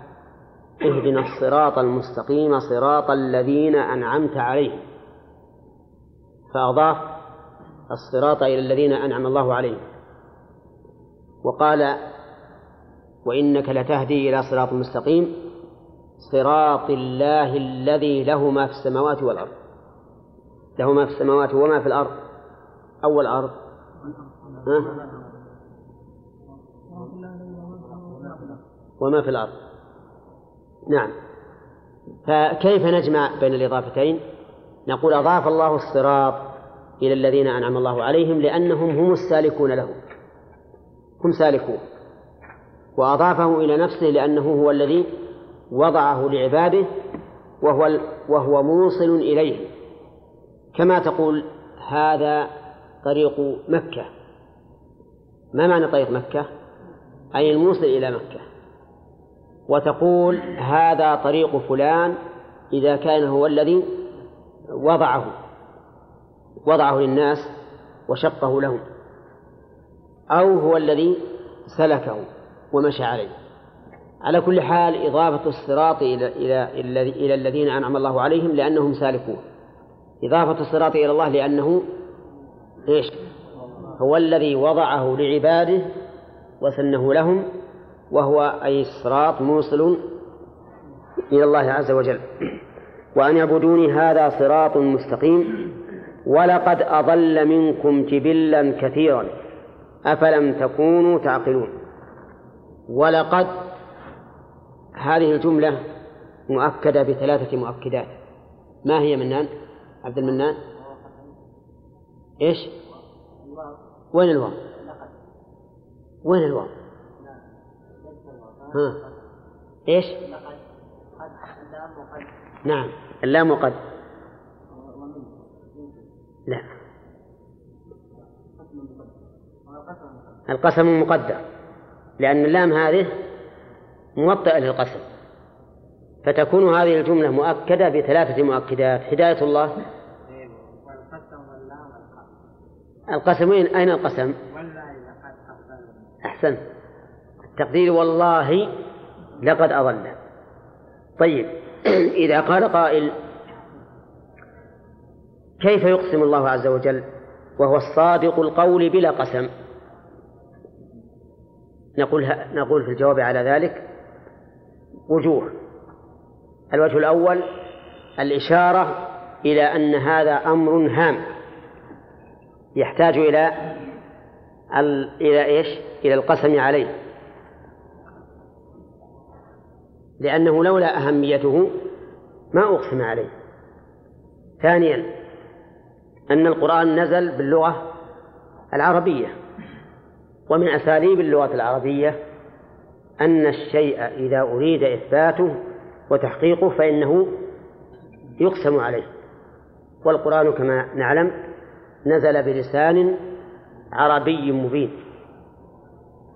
اهدنا الصراط المستقيم صراط الذين أنعمت عليهم. فأضاف الصراط إلى الذين أنعم الله عليهم. وقال وإنك لتهدي إلى صراط مستقيم صراط الله الذي له ما في السماوات والأرض. له ما في السماوات وما في الأرض. أول أرض. ها؟ وما في الأرض. نعم. فكيف نجمع بين الإضافتين؟ نقول أضاف الله الصراط إلى الذين أنعم الله عليهم لأنهم هم السالكون له. هم سالكون. وأضافه إلى نفسه لأنه هو الذي وضعه لعباده وهو وهو موصل إليه. كما تقول هذا طريق مكة. ما معنى طريق مكة؟ أي الموصل إلى مكة. وتقول هذا طريق فلان إذا كان هو الذي وضعه وضعه للناس وشقه لهم أو هو الذي سلكه ومشى عليه. على كل حال إضافة الصراط إلى إلى إلى الذين أنعم الله عليهم لأنهم سالكون. إضافة الصراط إلى الله لأنه إيش؟ هو الذي وضعه لعباده وسنه لهم وهو أي الصراط موصل إلى الله عز وجل. وأن يعبدوني هذا صراط مستقيم ولقد أضل منكم جبلا كثيرا أفلم تكونوا تعقلون. ولقد هذه الجملة مؤكدة بثلاثة مؤكدات. ما هي منان؟ عبد المنان؟ إيش؟ وين الواو؟ وين الواو؟ ها. إيش؟ نعم. اللام وقد لا. القسم مقدر لأن اللام هذه موطئة للقسم. فتكون هذه الجملة مؤكدة بثلاثة مؤكدات. هداية الله. القسم أين القسم؟ أحسن. التقدير والله لقد أضل. طيب إذا قال قائل كيف يقسم الله عز وجل؟ وهو الصادق القول بلا قسم. نقول نقول في الجواب على ذلك وجوه. الوجه الأول الإشارة إلى أن هذا أمر هام. يحتاج إلى إلى إيش؟ إلى القسم عليه. لأنه لولا أهميته ما أقسم عليه. ثانيا أن القرآن نزل باللغة العربية ومن أساليب اللغة العربية أن الشيء إذا أريد إثباته وتحقيقه فإنه يقسم عليه. والقرآن كما نعلم نزل بلسان عربي مبين.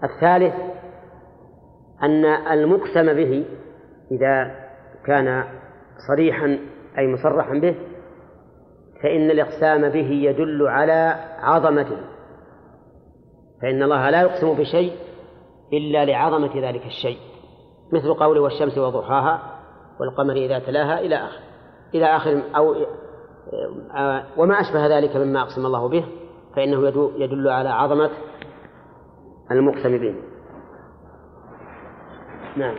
الثالث أن المقسم به إذا كان صريحا أي مصرحا به فإن الإقسام به يدل على عظمته. فإن الله لا يقسم بشيء إلا لعظمة ذلك الشيء. مثل قوله والشمس وضحاها والقمر إذا تلاها إلى آخر. إلى آخر أو آه، وما أشبه ذلك مما أقسم الله به فإنه يدل على عظمة المقسم به. نعم.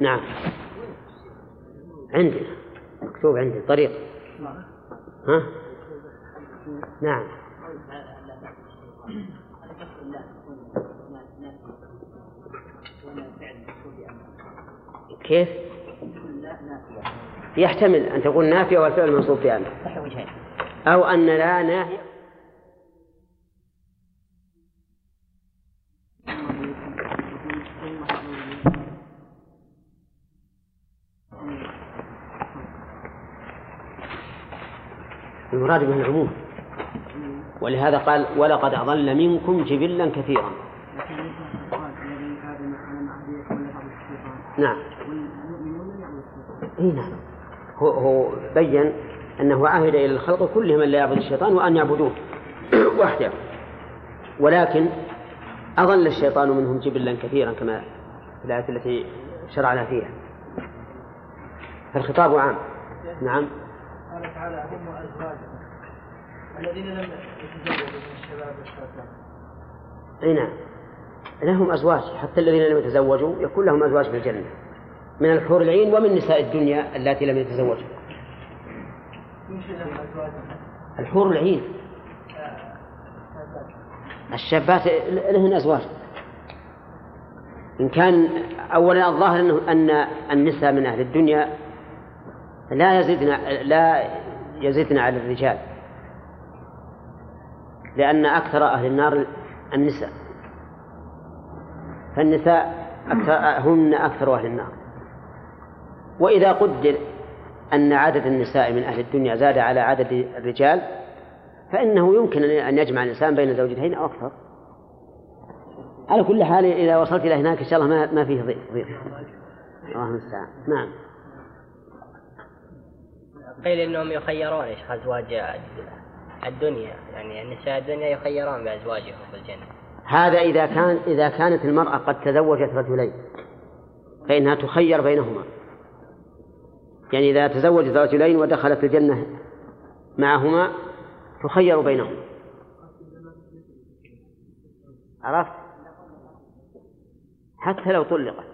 نعم. عندنا مكتوب عندي. طريق. ها؟ نعم. كيف؟ يحتمل أن تكون نافية والفعل منصوب بأن. أو أن لا ناهية المراد به العموم. ولهذا قال ولقد أضل منكم جبلا كثيرا. نعم. إي نعم. هو, هو بين أنه عهد إلى الخلق كلهم ان لا يعبد الشيطان وأن يعبدوه وحده. ولكن أضل الشيطان منهم جبلا كثيرا كما في الآية التي شرعنا فيها. فالخطاب عام. نعم. قال تعالى هم ازواجهم الذين لم يتزوجوا من الشباب والشباب أي نعم. لهم أزواج حتى الذين لم يتزوجوا يكون لهم أزواج في الجنة. من الحور العين ومن نساء الدنيا اللاتي لم يتزوجن الحور العين. الشابات لهن أزواج. إن كان أولا الظاهر أنه أن النساء من أهل الدنيا لا يزدن لا يزدن على الرجال. لأن أكثر أهل النار النساء. فالنساء أكثر هن أكثر أهل النار. وإذا قدر أن عدد النساء من أهل الدنيا زاد على عدد الرجال فإنه يمكن أن يجمع الإنسان بين زوجتين أو أكثر. على كل حال إذا وصلت إلى هناك إن شاء الله ما ما فيه ضيق ضيق. الله المستعان. نعم. قيل إنهم يخيرون أزواج الدنيا. يعني النساء الدنيا يخيرون بأزواجهم في الجنة. هذا إذا كان إذا كانت المرأة قد تزوجت رجلين فإنها تخير بينهما. يعني إذا تزوجت رجلين ودخلت الجنة معهما تخير بينهما عرفت؟ حتى لو طلقت.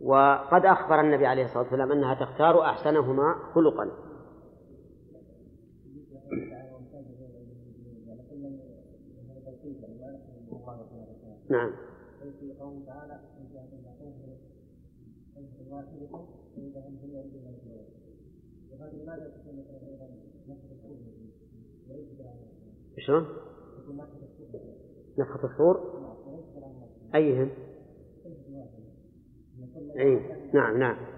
وقد أخبر النبي عليه الصلاة والسلام أنها تختار أحسنهما خلقا. نعم شلون؟ نفخة الصور أيهم؟ أي نعم نعم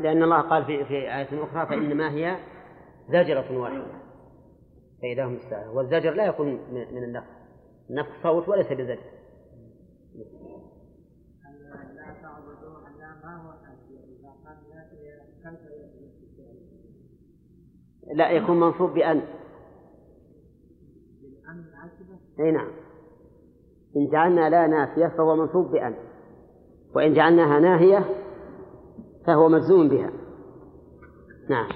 لأن الله قال في في آية أخرى فإنما هي زجرة واحدة. فإذا هم الساعة والزجر لا يكون من النفخ النفخ صوت وليس بزجر. لا يكون منصوب بأن. أي نعم. إن جعلنا لا نافية فهو منصوب بأن. وإن جعلناها ناهية فهو مجزوم بها. نعم.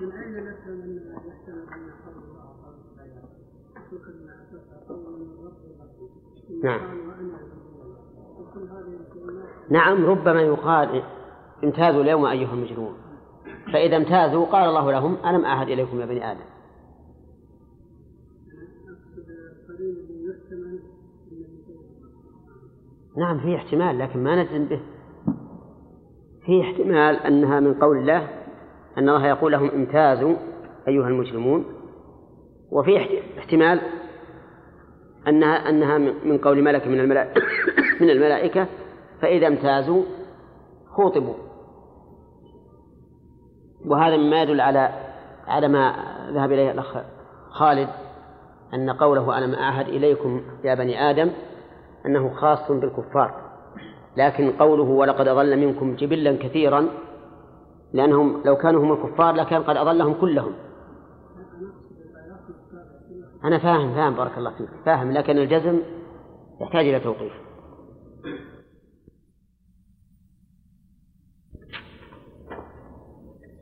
من أين نعم. نعم ربما يقال امتازوا اليوم أيها المجرمون فإذا امتازوا قال الله لهم ألم أعهد إليكم يا بني آدم؟ نعم في احتمال لكن ما نجزم به. في احتمال أنها من قول الله أن الله يقول لهم امتازوا أيها المجرمون وفي احتمال أنها أنها من قول ملك من الملائكة من الملائكة فإذا امتازوا خوطبوا. وهذا مما يدل على على ما ذهب إليه الأخ خالد أن قوله ألم أعهد إليكم يا بني آدم؟ أنه خاص بالكفار. لكن قوله ولقد أضل منكم جبلا كثيرا لأنهم لو كانوا هم الكفار لكان قد أضلهم كلهم. أنا فاهم فاهم بارك الله فيك. فاهم لكن الجزم يحتاج إلى توقيف.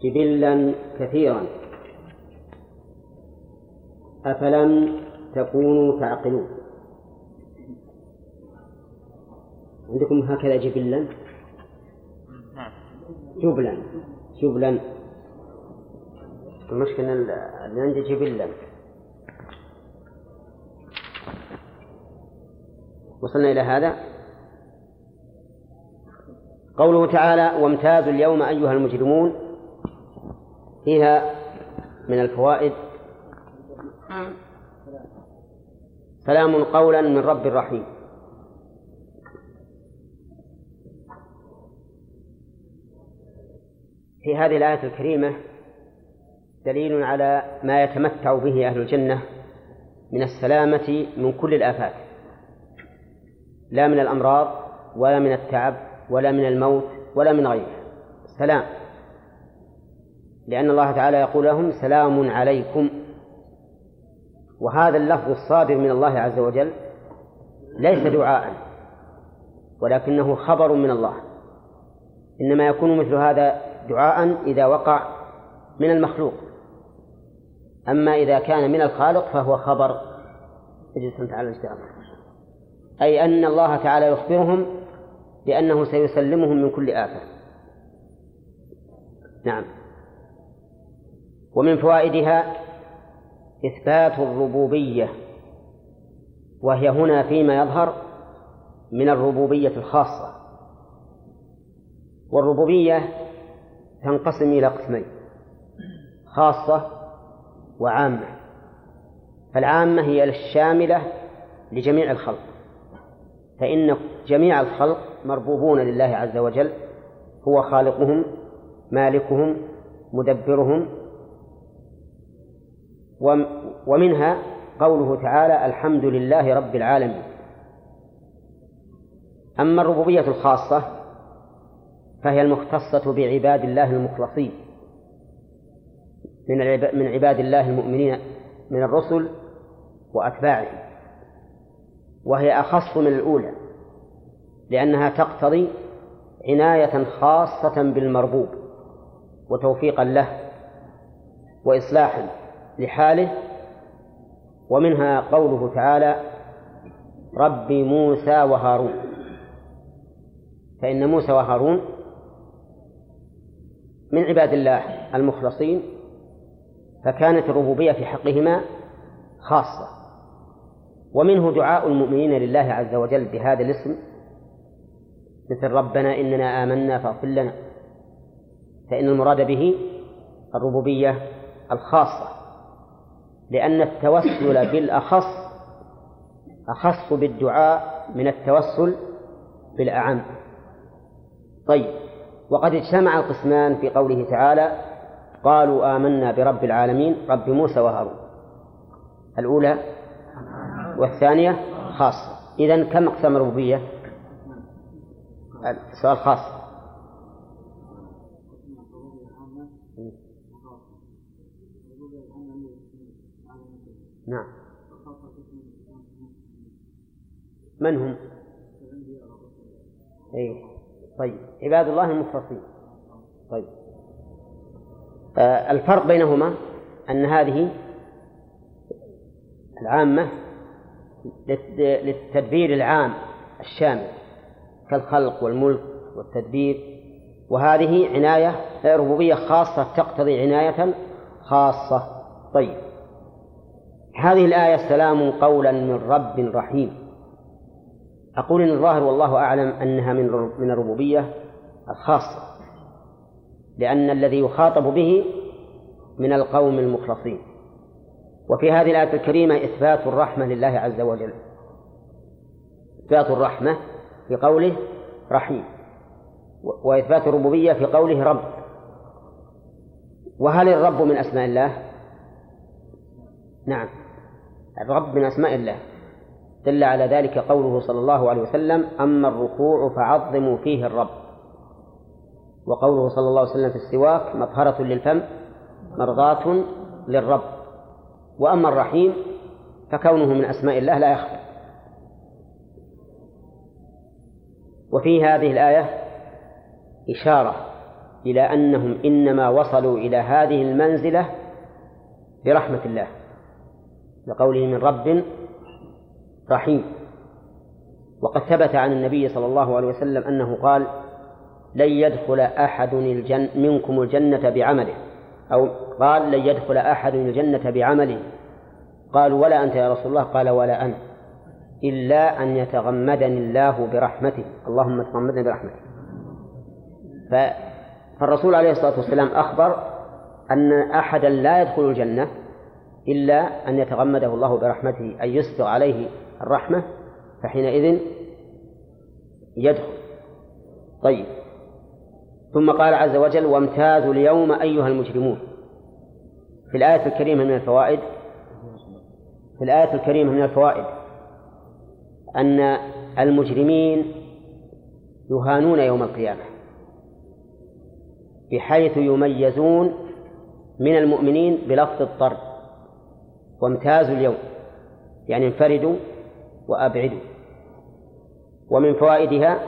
جبلا كثيرا. أفلم تكونوا تعقلون؟ عندكم هكذا جبلا؟ جبلا. جبلا. المشكلة اللي عندي جبلا. وصلنا إلى هذا. قوله تعالى وامتازوا اليوم أيها المجرمون فيها من الفوائد. سلام قولا من رب رحيم. في هذه الآية الكريمة دليل على ما يتمتع به أهل الجنة من السلامة من كل الآفات لا من الأمراض ولا من التعب ولا من الموت ولا من غيره سلام لأن الله تعالى يقول لهم سلام عليكم وهذا اللفظ الصادر من الله عز وجل ليس دعاء ولكنه خبر من الله إنما يكون مثل هذا دعاء إذا وقع من المخلوق. أما إذا كان من الخالق فهو خبر. اجلس أنت على الاجتماع أي أن الله تعالى يخبرهم بأنه سيسلمهم من كل آفة نعم. ومن فوائدها إثبات الربوبية وهي هنا فيما يظهر من الربوبية الخاصة. والربوبية تنقسم إلى قسمين خاصة وعامة. فالعامة هي الشاملة لجميع الخلق فإن جميع الخلق مربوبون لله عز وجل هو خالقهم مالكهم مدبرهم. ومنها قوله تعالى الحمد لله رب العالمين. أما الربوبية الخاصة فهي المختصة بعباد الله المخلصين. من من عباد الله المؤمنين من الرسل وأتباعهم. وهي أخص من الأولى لأنها تقتضي عناية خاصة بالمربوب وتوفيقا له وإصلاحا لحاله. ومنها قوله تعالى رب موسى وهارون فإن موسى وهارون من عباد الله المخلصين فكانت الربوبية في حقهما خاصة. ومنه دعاء المؤمنين لله عز وجل بهذا الاسم مثل ربنا إننا آمنا فاغفر لنا. فإن المراد به الربوبية الخاصة لأن التوسل بالأخص أخص بالدعاء من التوسل بالأعم. طيب. وقد اجتمع القسمان في قوله تعالى قالوا آمنا برب العالمين رب موسى وهارون. الأولى والثانية خاصة. إذا كم أقسام الربوبية؟ السؤال خاص. نعم. من هم؟ أي طيب عباد الله المخلصين طيب. آه الفرق بينهما أن هذه العامة للتدبير العام الشامل كالخلق والملك والتدبير وهذه عناية ربوبية خاصة تقتضي عناية خاصة طيب. هذه الآية سلام قولا من رب رحيم. أقول إن الظاهر والله أعلم أنها من من الربوبية الخاصة لأن الذي يخاطب به من القوم المخلصين. وفي هذه الآية الكريمة إثبات الرحمة لله عز وجل. إثبات الرحمة في قوله رحيم وإثبات الربوبية في قوله رب. وهل الرب من أسماء الله؟ نعم الرب من أسماء الله. دل على ذلك قوله صلى الله عليه وسلم أما الركوع فعظموا فيه الرب. وقوله صلى الله عليه وسلم في السواك مطهرة للفم مرضاة للرب. وأما الرحيم فكونه من أسماء الله لا يخفى. وفي هذه الآية إشارة إلى أنهم إنما وصلوا إلى هذه المنزلة برحمة الله لقوله من رب رحيم. وقد ثبت عن النبي صلى الله عليه وسلم أنه قال لن يدخل أحد الجن منكم الجنة بعمله. أو قال لن يدخل أحد الجنة بعمله. قالوا ولا أنت يا رسول الله. قال ولا أنا. إلا أن يتغمدني الله برحمته. اللهم تغمدني برحمته. فالرسول عليه الصلاة والسلام أخبر أن أحدا لا يدخل الجنة إلا أن يتغمده الله برحمته أن يسبغ عليه الرحمة فحينئذ يدخل. طيب. ثم قال عز وجل وامتازوا اليوم أيها المجرمون. في الآية الكريمة من الفوائد في الآية الكريمة من الفوائد أن المجرمين يهانون يوم القيامة بحيث يميزون من المؤمنين بلفظ الطرد. وامتازوا اليوم يعني انفردوا وأبعدوا. ومن فوائدها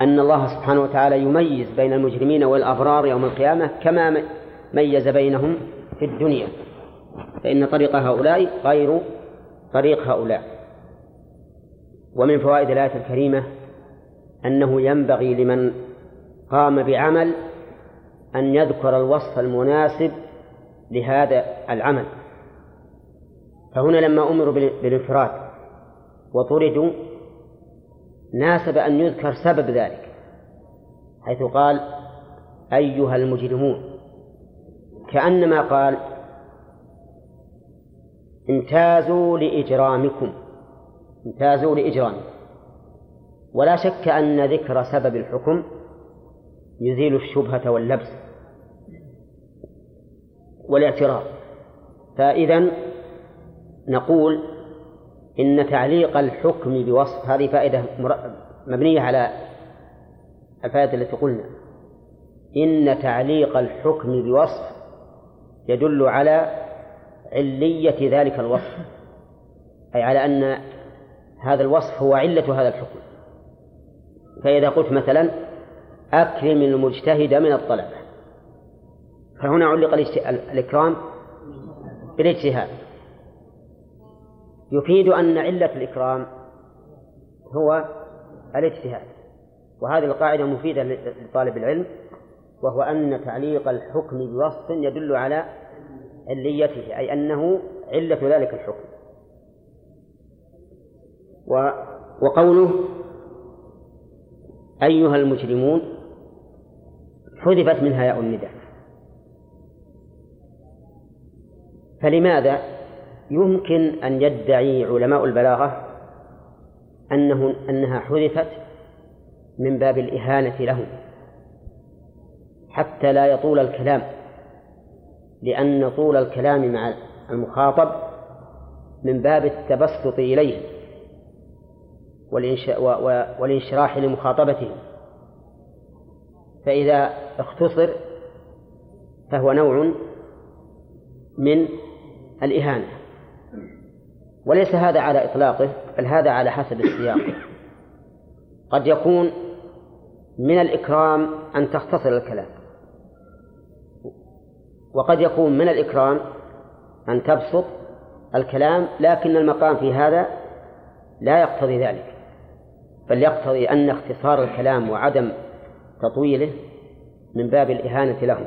أن الله سبحانه وتعالى يميز بين المجرمين والأبرار يوم القيامة كما ميز بينهم في الدنيا. فإن طريق هؤلاء غير طريق هؤلاء. ومن فوائد الآية الكريمة أنه ينبغي لمن قام بعمل أن يذكر الوصف المناسب لهذا العمل. فهنا لما أمروا بالانفراد وطردوا ناسب أن يذكر سبب ذلك حيث قال أيها المجرمون كأنما قال امتازوا لإجرامكم امتازوا لإجرامكم. ولا شك أن ذكر سبب الحكم يزيل الشبهة واللبس والإعتراض. فإذا نقول إن تعليق الحكم بوصف هذه فائدة مبنية على الفائدة التي قلنا. إن تعليق الحكم بوصف يدل على علية ذلك الوصف أي على أن هذا الوصف هو علة هذا الحكم. فإذا قلت مثلا أكرم المجتهد من الطلبة فهنا علق الإكرام بالاجتهاد. يفيد أن علة الإكرام هو الاجتهاد وهذه القاعدة مفيدة لطالب العلم وهو أن تعليق الحكم بوصف يدل على عليته أي أنه علة ذلك الحكم. وقوله أيها المجرمون حذفت منها ياء النداء. فلماذا يمكن أن يدعي علماء البلاغة أنه أنها حذفت من باب الإهانة لهم حتى لا يطول الكلام لأن طول الكلام مع المخاطب من باب التبسط إليه والانشراح لمخاطبته. فإذا اختصر فهو نوع من الإهانة. وليس هذا على إطلاقه بل هذا على حسب السياق. قد يكون من الإكرام أن تختصر الكلام. وقد يكون من الإكرام أن تبسط الكلام لكن المقام في هذا لا يقتضي ذلك. بل يقتضي أن اختصار الكلام وعدم تطويله من باب الإهانة له.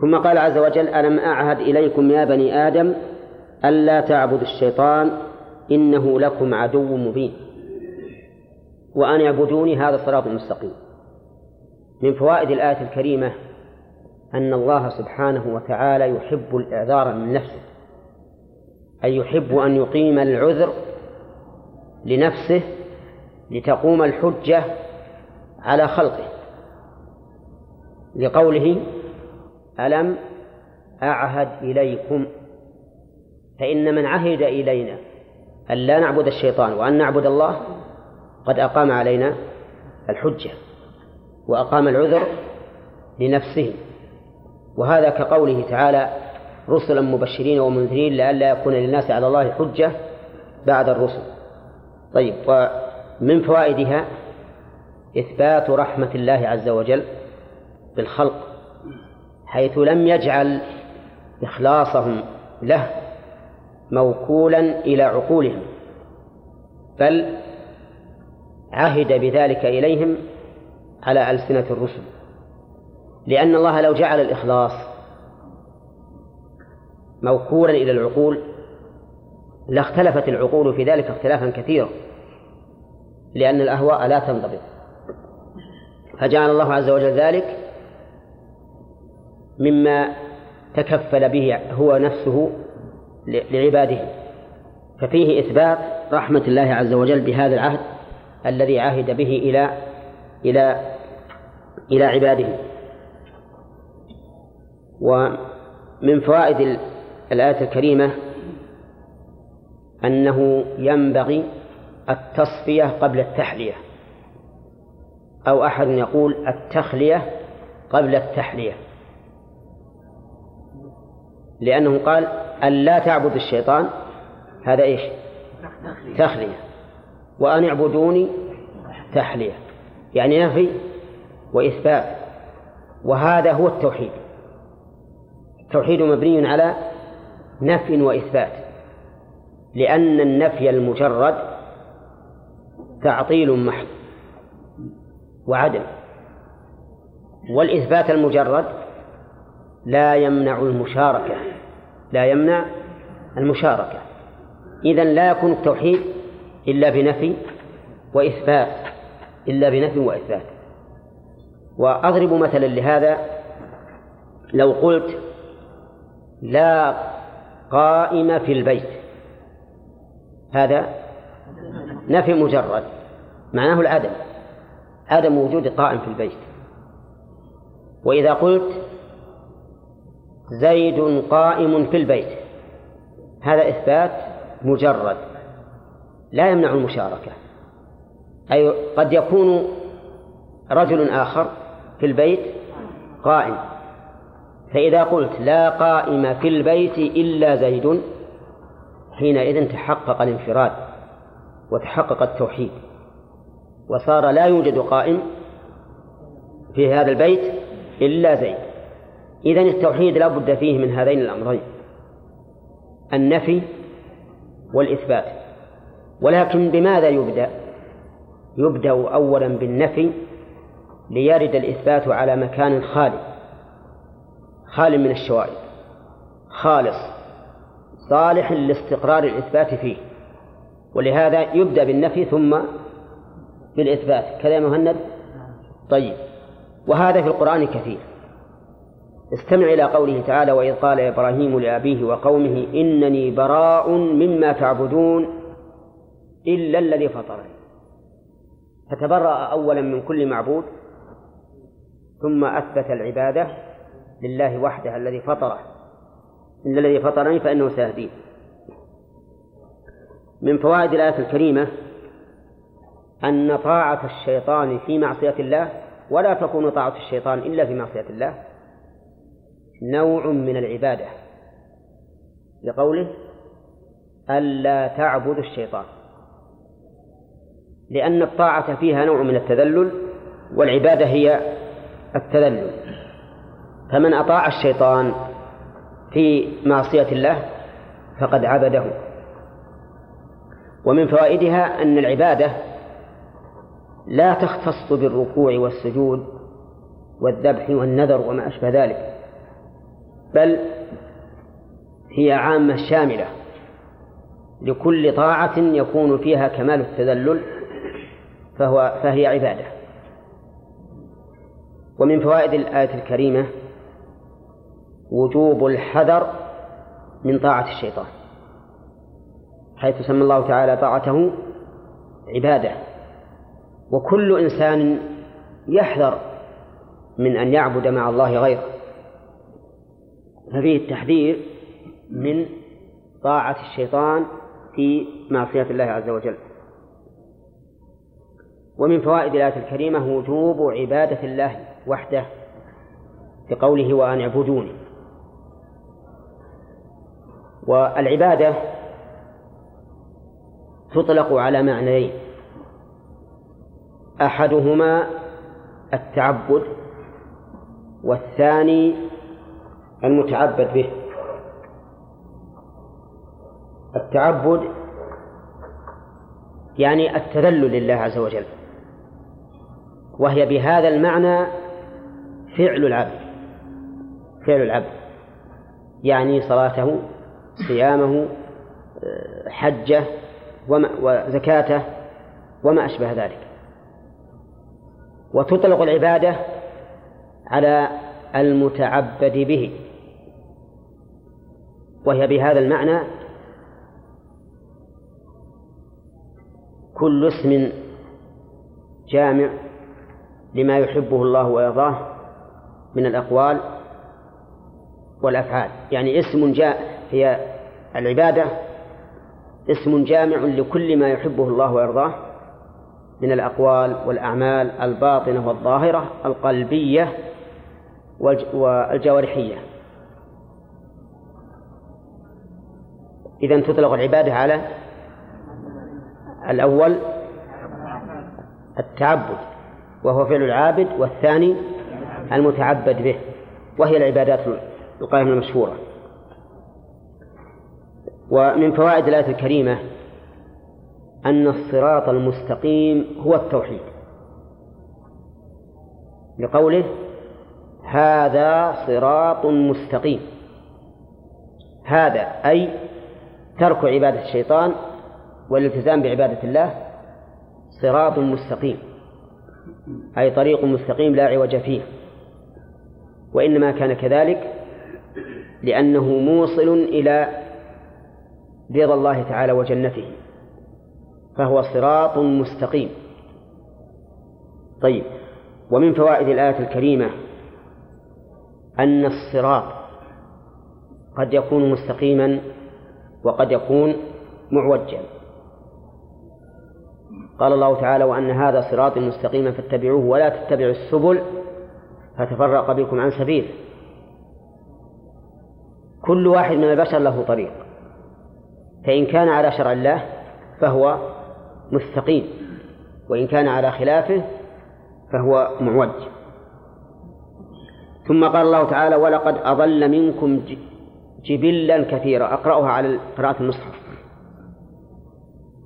ثم قال عز وجل ألم أعهد إليكم يا بني آدم ألا تعبدوا الشيطان إنه لكم عدو مبين. وأن اعبدوني هذا صراط مستقيم. من فوائد الآية الكريمة أن الله سبحانه وتعالى يحب الإعذار من نفسه. أي يحب أن يقيم العذر لنفسه لتقوم الحجة على خلقه. لقوله ألم أعهد إليكم فإن من عهد إلينا أن لا نعبد الشيطان وأن نعبد الله قد أقام علينا الحجة وأقام العذر لنفسه. وهذا كقوله تعالى رسلا مبشرين ومنذرين لئلا يكون للناس على الله حجة بعد الرسل. طيب ومن فوائدها إثبات رحمة الله عز وجل بالخلق حيث لم يجعل إخلاصهم له موكولا إلى عقولهم بل عهد بذلك إليهم على ألسنة الرسل لأن الله لو جعل الإخلاص موكولا إلى العقول لاختلفت العقول في ذلك اختلافا كثيرا لأن الأهواء لا تنضبط. فجعل الله عز وجل ذلك مما تكفل به هو نفسه لعباده. ففيه إثبات رحمة الله عز وجل بهذا العهد الذي عهد به إلى إلى إلى عباده. ومن فوائد الآية الكريمة أنه ينبغي التصفية قبل التحلية. أو أحد يقول التخلية قبل التحلية. لأنه قال أن لا تعبد الشيطان هذا إيش؟ تخلية. وأن اعبدوني تحلية. يعني نفي وإثبات. وهذا هو التوحيد. التوحيد مبني على نفي وإثبات. لأن النفي المجرد تعطيل محض وعدم. والإثبات المجرد لا يمنع المشاركة. لا يمنع المشاركة. إذا لا يكون التوحيد إلا بنفي وإثبات إلا بنفي وإثبات. وأضرب مثلا لهذا لو قلت لا قائم في البيت هذا نفي مجرد معناه العدم عدم وجود قائم في البيت. وإذا قلت زيد قائم في البيت. هذا إثبات مجرد. لا يمنع المشاركة. أي قد يكون رجل آخر في البيت قائم. فإذا قلت لا قائم في البيت إلا زيد حينئذ تحقق الانفراد وتحقق التوحيد. وصار لا يوجد قائم في هذا البيت إلا زيد. إذن التوحيد لا بد فيه من هذين الأمرين النفي والإثبات. ولكن بماذا يبدأ؟ يبدأ أولا بالنفي ليرد الإثبات على مكان خالي خال من الشوائب خالص صالح لاستقرار الإثبات فيه. ولهذا يبدأ بالنفي ثم بالإثبات. كذا مهند؟ طيب. وهذا في القرآن كثير. استمع إلى قوله تعالى وإذ قال إبراهيم لأبيه وقومه إنني براء مما تعبدون إلا الذي فطرني. فتبرأ أولا من كل معبود ثم أثبت العبادة لله وحده الذي فطره. إلا الذي فطرني فإنه سيهدين. من فوائد الآية الكريمة أن طاعة الشيطان في معصية الله ولا تكون طاعة الشيطان إلا في معصية الله. نوع من العبادة لقوله ألا تعبد الشيطان لأن الطاعة فيها نوع من التذلل والعبادة هي التذلل. فمن أطاع الشيطان في معصية الله فقد عبده. ومن فوائدها أن العبادة لا تختص بالركوع والسجود والذبح والنذر وما أشبه ذلك. بل هي عامة شاملة لكل طاعة يكون فيها كمال التذلل فهو فهي عبادة. ومن فوائد الآية الكريمة وجوب الحذر من طاعة الشيطان حيث سمى الله تعالى طاعته عبادة. وكل إنسان يحذر من أن يعبد مع الله غيره. ففيه التحذير من طاعة الشيطان في معصية الله عز وجل. ومن فوائد الآية الكريمة وجوب عبادة الله وحده بقوله وأن اعبدوني. والعبادة تطلق على معنيين. أحدهما التعبد والثاني المتعبد به. التعبد يعني التذلل لله عز وجل. وهي بهذا المعنى فعل العبد. فعل العبد. يعني صلاته صيامه حجه وزكاته وما أشبه ذلك. وتطلق العبادة على المتعبد به. وهي بهذا المعنى كل اسم جامع لما يحبه الله ويرضاه من الأقوال والأفعال. يعني اسم جاء هي العبادة اسم جامع لكل ما يحبه الله ويرضاه من الأقوال والأعمال الباطنة والظاهرة القلبية والجوارحية. إذا تطلق العبادة على الأول التعبد وهو فعل العابد والثاني المتعبد به وهي العبادات القائمة المشهورة. ومن فوائد الآية الكريمة أن الصراط المستقيم هو التوحيد. لقوله هذا صراط مستقيم. هذا أي ترك عبادة الشيطان والالتزام بعبادة الله صراط مستقيم أي طريق مستقيم لا عوج فيه. وإنما كان كذلك لأنه موصل إلى رضا الله تعالى وجنته فهو صراط مستقيم. طيب ومن فوائد الآية الكريمة أن الصراط قد يكون مستقيما وقد يكون معوجا. قال الله تعالى وأن هذا صراط مستقيما فاتبعوه ولا تتبعوا السبل فتفرق بكم عن سبيله كل واحد من البشر له طريق. فإن كان على شرع الله فهو مستقيم وإن كان على خلافه فهو معوج. ثم قال الله تعالى ولقد أضل منكم جبلا كثيرا. أقرأها على قراءة المصحف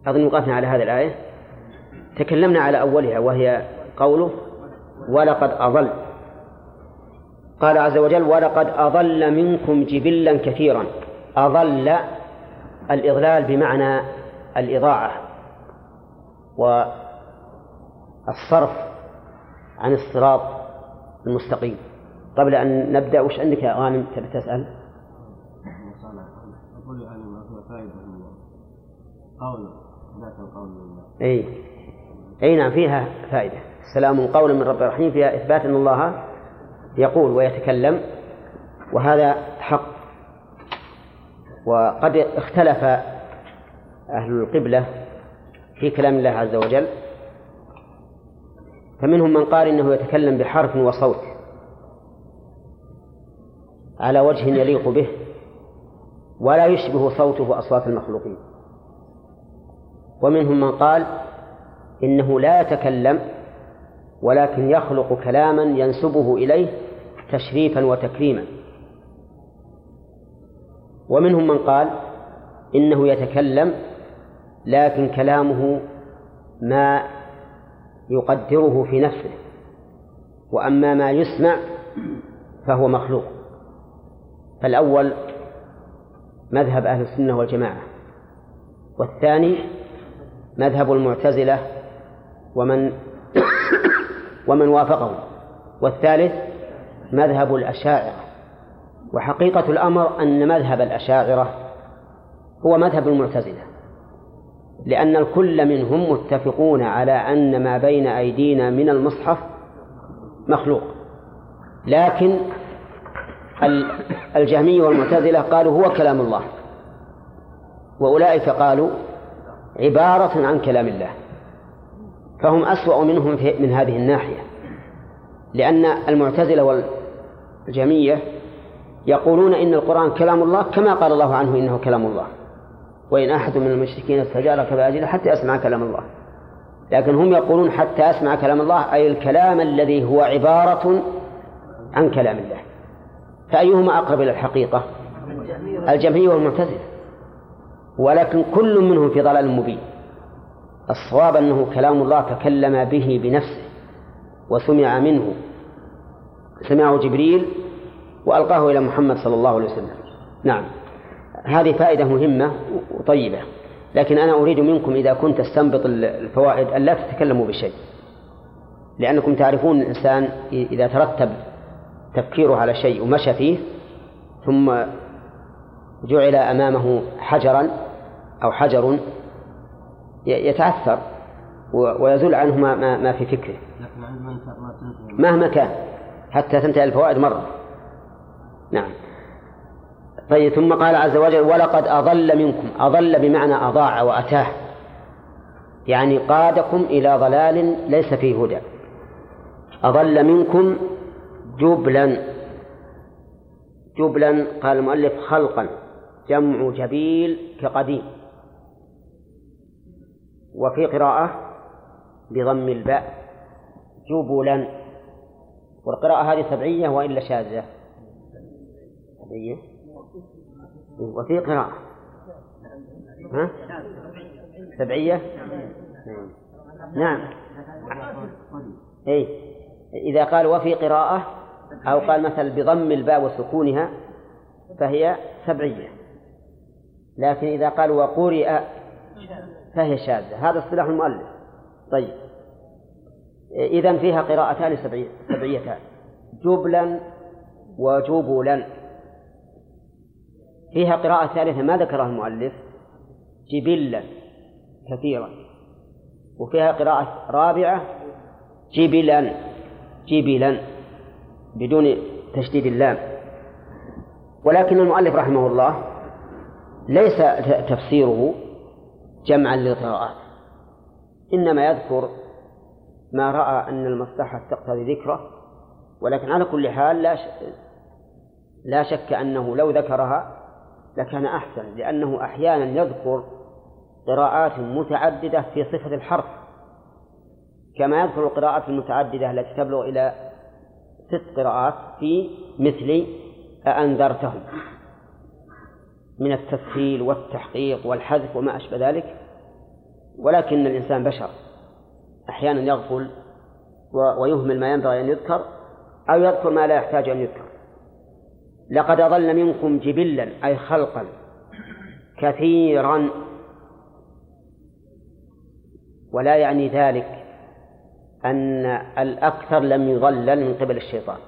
أظن وقفنا على هذه الآية. تكلمنا على أولها وهي قوله ولقد أضل. قال عز وجل ولقد أضل منكم جبلا كثيرا. أضل الإضلال بمعنى الإضاعة والصرف عن الصراط المستقيم. قبل أن نبدأ وش عندك يا غانم تبي تسأل؟ أقول يعني ما فائدة قول ذات القول أي. أي نعم فيها فائدة. سلام قولا من رب الرحيم فيها إثبات أن الله يقول ويتكلم وهذا حق. وقد اختلف أهل القبلة في كلام الله عز وجل. فمنهم من قال إنه يتكلم بحرف وصوت على وجه يليق به ولا يشبه صوته أصوات المخلوقين. ومنهم من قال إنه لا يتكلم ولكن يخلق كلاما ينسبه إليه تشريفا وتكريما. ومنهم من قال إنه يتكلم لكن كلامه ما يقدره في نفسه وأما ما يسمع فهو مخلوق. فالأول مذهب أهل السنة والجماعة والثاني مذهب المعتزلة ومن ومن وافقه والثالث مذهب الأشاعرة. وحقيقة الأمر أن مذهب الأشاعرة هو مذهب المعتزلة لأن الكل منهم متفقون على أن ما بين أيدينا من المصحف مخلوق. لكن الجهمية والمعتزلة قالوا هو كلام الله وأولئك قالوا عبارة عن كلام الله. فهم أسوأ منهم من هذه الناحية. لأن المعتزلة والجهمية يقولون إن القرآن كلام الله كما قال الله عنه إنه كلام الله. وإن أحد من المشركين استجارك فأجله حتى يسمع كلام الله. لكن هم يقولون حتى أسمع كلام الله أي الكلام الذي هو عبارة عن كلام الله. فأيهما أقرب إلى الحقيقة؟ الجمهية والمعتزلة. ولكن كل منهم في ضلال مبين. الصواب أنه كلام الله تكلم به بنفسه وسمع منه. سمعه جبريل وألقاه إلى محمد صلى الله عليه وسلم. نعم. هذه فائدة مهمة وطيبة. لكن أنا أريد منكم إذا كنت تستنبط الفوائد أن لا تتكلموا بشيء. لأنكم تعرفون الإنسان إذا ترتب تفكيره على شيء ومشى فيه ثم جعل أمامه حجرا أو حجر يتعثر ويزول عنه ما, ما, ما في فكره. مهما كان حتى تنتهي الفوائد مرة. نعم. طيب ثم قال عز وجل ولقد أضل منكم أضل بمعنى أضاع وأتاه. يعني قادكم إلى ضلال ليس فيه هدى. أضل منكم جبلا. جبلا قال المؤلف خلقا. جمع جبيل كقديم. وفي قراءة بضم الباء جبلا والقراءة هذه سبعية وإلا شاذة. سبعية. وفي قراءة. ها؟ سبعية؟ نعم. أي إذا قال وفي قراءة أو قال مثلا بضم الباء وسكونها فهي سبعية. لكن إذا قال وقرئ فهي شاذة. هذا اصطلاح المؤلف. طيب. إذا فيها قراءتان سبعيتان. جبلا وجبلا. فيها قراءة ثالثة. ما ذكرها المؤلف؟ جبلا. كثيرا. وفيها قراءة رابعة. جبلا. جبلا. بدون تشديد اللام. ولكن المؤلف رحمه الله ليس تفسيره جمعا للقراءات. إنما يذكر ما رأى أن المصلحة تقتضي ذكره ولكن على كل حال لا لا شك أنه لو ذكرها لكان أحسن لأنه أحيانا يذكر قراءات متعددة في صفة الحرف. كما يذكر القراءات المتعددة التي تبلغ إلى ست قراءات في مثل أأنذرتهم. من التسهيل والتحقيق والحذف وما أشبه ذلك ولكن الإنسان بشر. أحيانا يغفل ويهمل ما ينبغي أن يذكر أو يذكر ما لا يحتاج أن يذكر. لقد أضل منكم جبلا أي خلقا كثيرا ولا يعني ذلك أن الأكثر لم يضلل من قبل الشيطان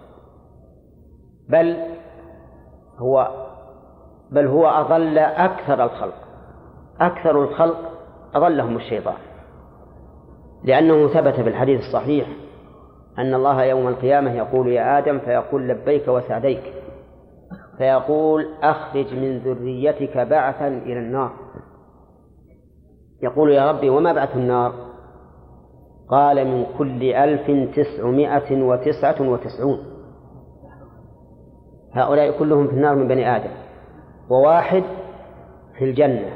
بل هو بل هو أضل أكثر الخلق. أكثر الخلق أضلهم الشيطان. لأنه ثبت في الحديث الصحيح أن الله يوم القيامة يقول يا آدم فيقول لبيك وسعديك. فيقول أخرج من ذريتك بعثا إلى النار. يقول يا ربي وما بعث النار؟ قال من كل ألف تسعمائة وتسعة وتسعون. هؤلاء كلهم في النار من بني آدم. وواحد في الجنة.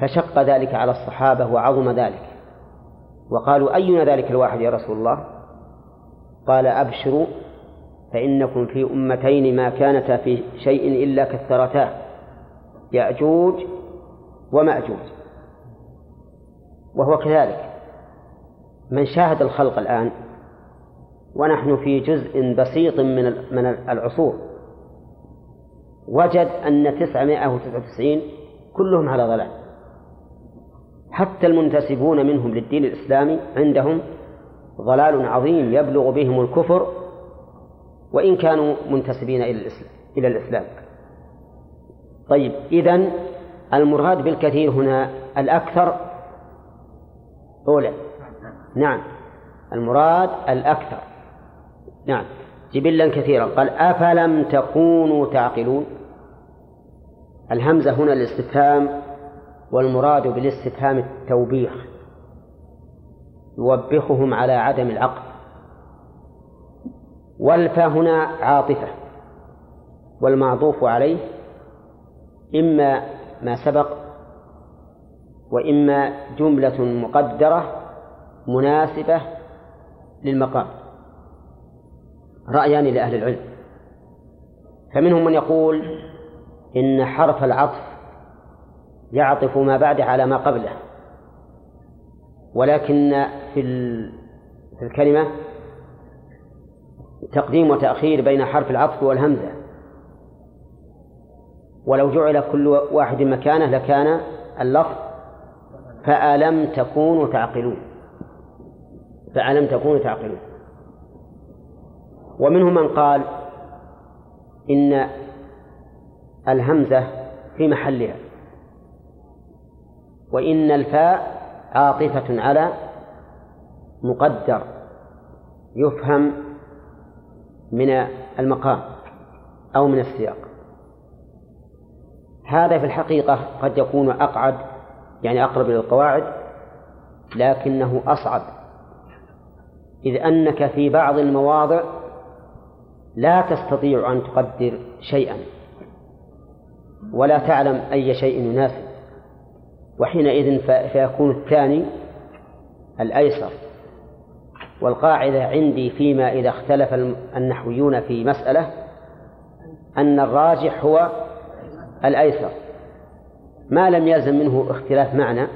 فشق ذلك على الصحابة وعظم ذلك. وقالوا أينا ذلك الواحد يا رسول الله؟ قال أبشروا فإنكم في أمتين ما كانتا في شيء إلا كثرتاه يأجوج ومأجوج. وهو كذلك. من شاهد الخلق الآن ونحن في جزء بسيط من من العصور. وجد أن تسعمائة وتسعة وتسعين كلهم على ضلال. حتى المنتسبون منهم للدين الإسلامي عندهم ضلال عظيم يبلغ بهم الكفر وإن كانوا منتسبين إلى الإسلام إلى الإسلام. طيب إذن المراد بالكثير هنا الأكثر أولى نعم. المراد الأكثر. نعم. جبلا كثيرا. قال أفلم تكونوا تعقلون؟ الهمزة هنا الاستفهام والمراد بالاستفهام التوبيخ. يوبخهم على عدم العقل. والفا هنا عاطفة والمعطوف عليه إما ما سبق وإما جملة مقدرة مناسبة للمقام. رأيان لأهل العلم. فمنهم من يقول إن حرف العطف يعطف ما بعده على ما قبله. ولكن في في الكلمة تقديم وتأخير بين حرف العطف والهمزة. ولو جعل كل واحد مكانه لكان اللفظ فألم تكونوا تعقلون. فألم تكونوا تعقلون. ومنهم من قال إن الهمزة في محلها. وإن الفاء عاطفة على مقدر يفهم من المقام أو من السياق. هذا في الحقيقة قد يكون أقعد يعني أقرب إلى القواعد لكنه أصعب. إذ أنك في بعض المواضع لا تستطيع أن تقدر شيئا. ولا تعلم أي شيء يناسب وحينئذ فيكون الثاني الأيسر. والقاعدة عندي فيما إذا اختلف النحويون في مسألة أن الراجح هو الأيسر. ما لم يلزم منه اختلاف معنى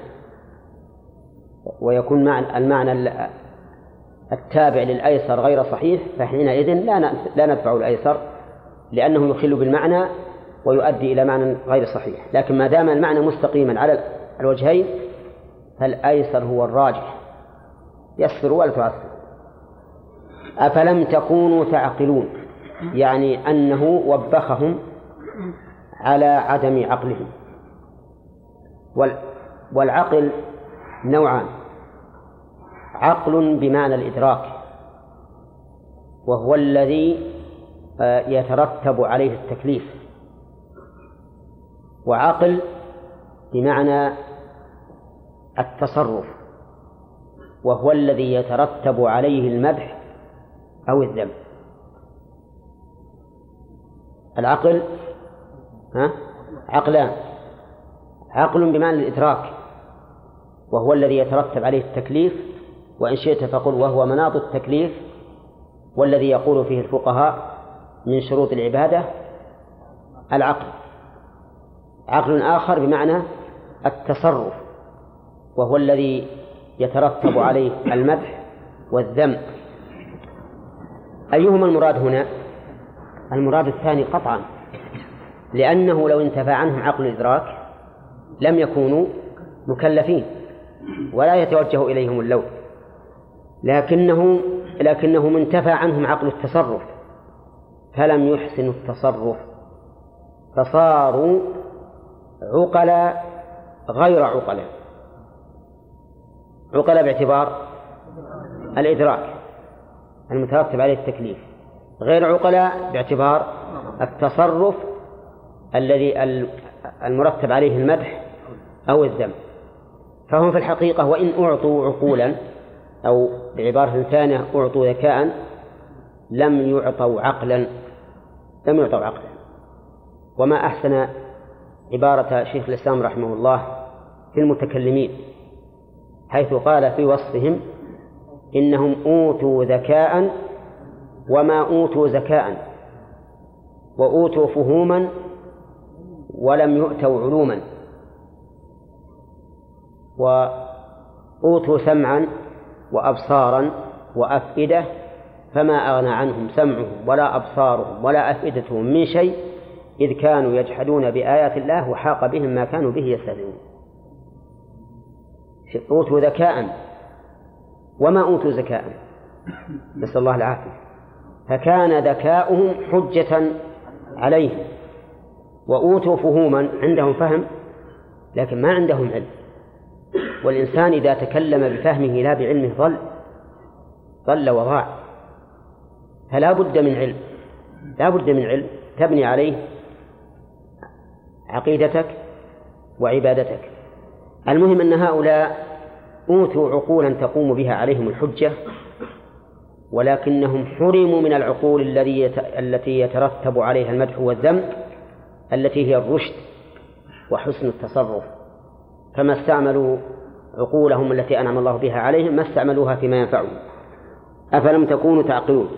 ويكون معنى المعنى التابع للأيسر غير صحيح فحينئذ لا لا ندفع الأيسر لأنه يخل بالمعنى ويؤدي إلى معنى غير صحيح. لكن ما دام المعنى مستقيما على الوجهين فالأيسر هو الراجح. يسر ولا تعسر؟ أفلم تكونوا تعقلون؟ يعني أنه وبخهم على عدم عقلهم. والعقل نوعان. عقل بمعنى الإدراك وهو الذي آه، يترتب عليه التكليف. وعقل بمعنى التصرف وهو الذي يترتب عليه المدح أو الذم. العقل ها؟ عقلان. عقل بمعنى الإدراك وهو الذي يترتب عليه التكليف وإن شئت فقل وهو مناط التكليف والذي يقول فيه الفقهاء من شروط العبادة العقل. عقل آخر بمعنى التصرف وهو الذي يترتب عليه المدح والذم أيهما المراد هنا؟ المراد الثاني قطعا لأنه لو انتفى عنهم عقل الإدراك لم يكونوا مكلفين ولا يتوجه إليهم اللوم لكنه لكنه انتفى عنهم عقل التصرف فلم يحسنوا التصرف فصاروا عقلاء غير عقلاء. عقلاء باعتبار الإدراك المترتب عليه التكليف. غير عقلاء باعتبار التصرف الذي المرتب عليه المدح أو الذم. فهم في الحقيقة وإن أعطوا عقولا أو بعبارة ثانية أعطوا ذكاء لم يعطوا عقلا لم يعطوا عقلا. وما أحسن عبارة شيخ الإسلام رحمه الله في المتكلمين حيث قال في وصفهم إنهم أوتوا ذكاء وما أوتوا زكاء وأوتوا فهوما ولم يؤتوا علوما وأوتوا سمعا وأبصارا وأفئدة فما أغنى عنهم سمعهم ولا أبصارهم ولا أفئدتهم من شيء إذ كانوا يجحدون بآيات الله وحاق بهم ما كانوا به يستهزئون. أوتوا ذكاء. وما أوتوا زكاء نسأل الله العافية. فكان ذكاؤهم حجة عليهم. وأوتوا فهوما عندهم فهم لكن ما عندهم علم. والإنسان إذا تكلم بفهمه لا بعلمه ضل ضل وضاع. فلا بد من علم. لا بد من علم تبني عليه عقيدتك وعبادتك. المهم أن هؤلاء أوتوا عقولا تقوم بها عليهم الحجة ولكنهم حرموا من العقول الذي التي يترتب عليها المدح والذم التي هي الرشد وحسن التصرف. فما استعملوا عقولهم التي أنعم الله بها عليهم ما استعملوها فيما ينفعهم. أفلم تكونوا تعقلون؟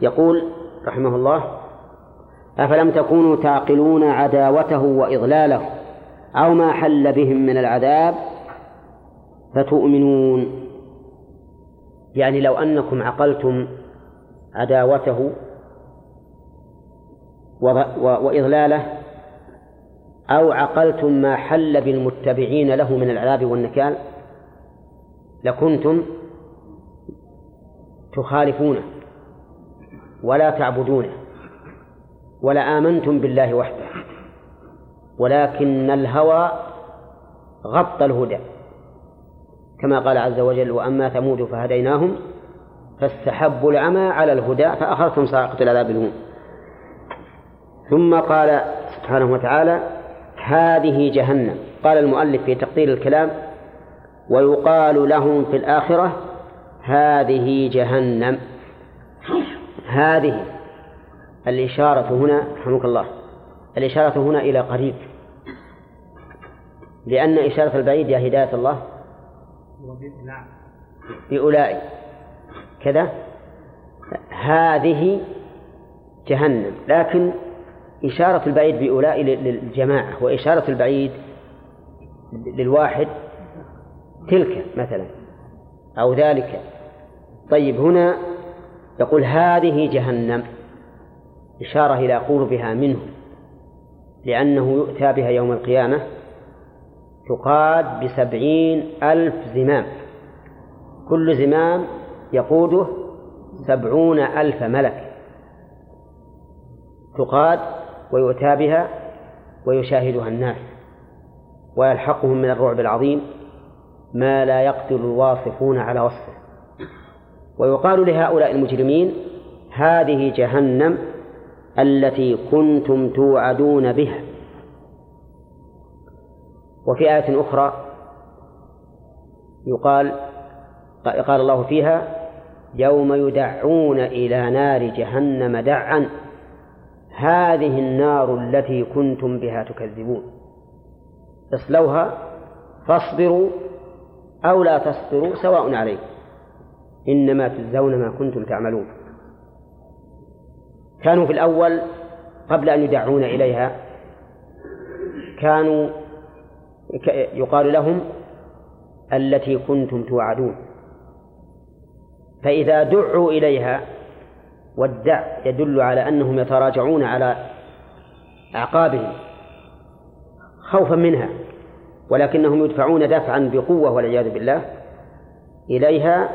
يقول رحمه الله أفلم تكونوا تعقلون عداوته وإضلاله أو ما حل بهم من العذاب فتؤمنون يعني لو أنكم عقلتم عداوته وإضلاله أو عقلتم ما حل بالمتبعين له من العذاب والنكال لكنتم تخالفونه ولا تعبدونه. ولا آمنتم بالله وحده. ولكن الهوى غطى الهدى. كما قال عز وجل وأما ثمود فهديناهم فاستحبوا العمى على الهدى فأخذتهم صاعقة العذاب الهون. ثم قال سبحانه وتعالى هذه جهنم. قال المؤلف في تقدير الكلام ويقال لهم في الآخرة هذه جهنم. هذه الإشارة هنا رحمك الله الإشارة هنا إلى قريب لأن إشارة البعيد يا هداية الله بأولئك. كذا؟ هذه جهنم. لكن إشارة البعيد بأولئك للجماعة وإشارة البعيد للواحد تلك مثلا أو ذلك. طيب هنا يقول هذه جهنم. إشارة إلى قربها منه لأنه يؤتى بها يوم القيامة تقاد بسبعين ألف زمام. كل زمام يقوده سبعون ألف ملك. تقاد ويؤتى بها ويشاهدها الناس ويلحقهم من الرعب العظيم ما لا يقدر الواصفون على وصفه. ويقال لهؤلاء المجرمين هذه جهنم التي كنتم توعدون بها. وفي آية أخرى يقال قال الله فيها يوم يدعون إلى نار جهنم دعا هذه النار التي كنتم بها تكذبون. اصلوها فاصبروا أو لا تصبروا سواء عليكم. إنما تجزون ما كنتم تعملون. كانوا في الأول قبل أن يدعون إليها كانوا يقال لهم التي كنتم توعدون. فإذا دعوا إليها والدع يدل على أنهم يتراجعون على أعقابهم خوفا منها ولكنهم يدفعون دفعا بقوة والعياذ بالله إليها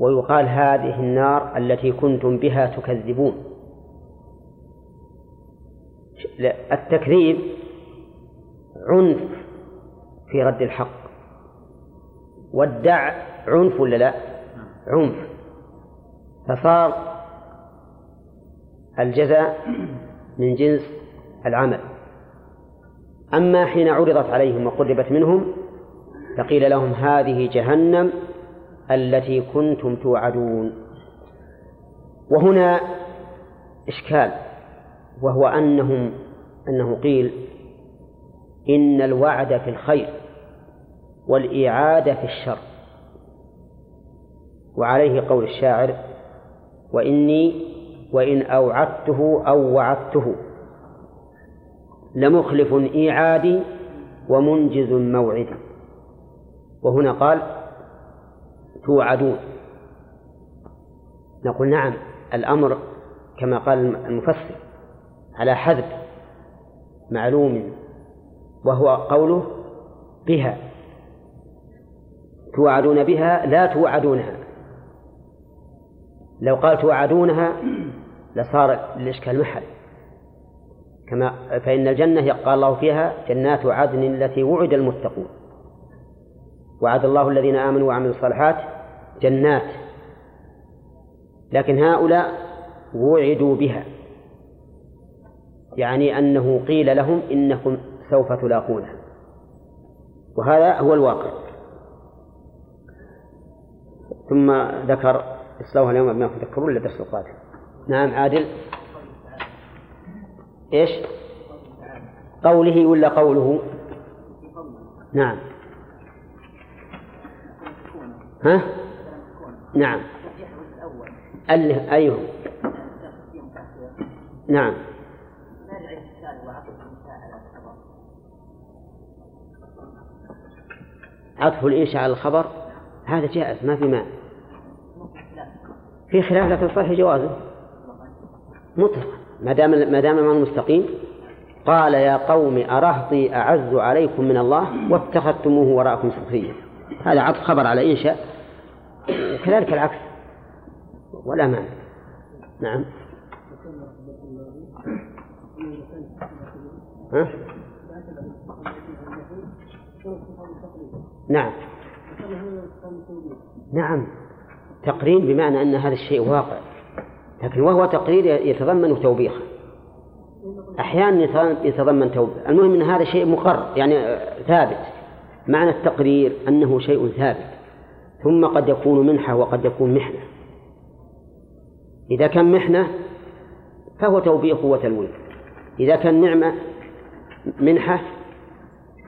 ويقال هذه النار التي كنتم بها تكذبون. التكذيب عنف في رد الحق. والدع عنف ولا لا؟ عنف. فصار الجزاء من جنس العمل. أما حين عرضت عليهم وقربت منهم فقيل لهم هذه جهنم التي كنتم توعدون. وهنا إشكال وهو أنهم أنه قيل إن الوعد في الخير والإعادة في الشر. وعليه قول الشاعر وإني وإن أوعدته أو وعدته لمخلف إيعادي ومنجز موعدي. وهنا قال توعدون نقول نعم الأمر كما قال المفسر على حذف معلوم وهو قوله بها. توعدون بها لا توعدونها. لو قال توعدونها لصار الإشكال محل. كما فإن الجنة قال الله فيها جنات عدن التي وعد المتقون. وعد الله الذين آمنوا وعملوا الصالحات جنات. لكن هؤلاء وعدوا بها. يعني أنه قيل لهم إنكم سوف تلاقونها. وهذا هو الواقع. ثم ذكر اصلوها اليوم بما تذكرون للدرس القادم. نعم عادل. إيش؟ قوله ولا قوله؟ نعم. ها؟ نعم. أله أيهم نعم. عطف الإنشاء على الخبر. هذا جائز ما في مانع في خلاف لكن صحيح جوازه. مطلقا ما دام ما دام الامر مستقيم قال يا قوم أرهطي أعز عليكم من الله واتخذتموه وراءكم سخريا هذا عطف خبر على إنشاء. وكذلك العكس. ولا مانع. نعم. ها؟ نعم. نعم. تقرير بمعنى أن هذا الشيء واقع. لكن وهو تقرير يتضمن توبيخا أحيانا يتضمن توبيخ. المهم أن هذا شيء مقر يعني ثابت. معنى التقرير أنه شيء ثابت. ثم قد يكون منحة وقد يكون محنة. إذا كان محنة فهو توبيخ وتلوين إذا كان نعمة منحة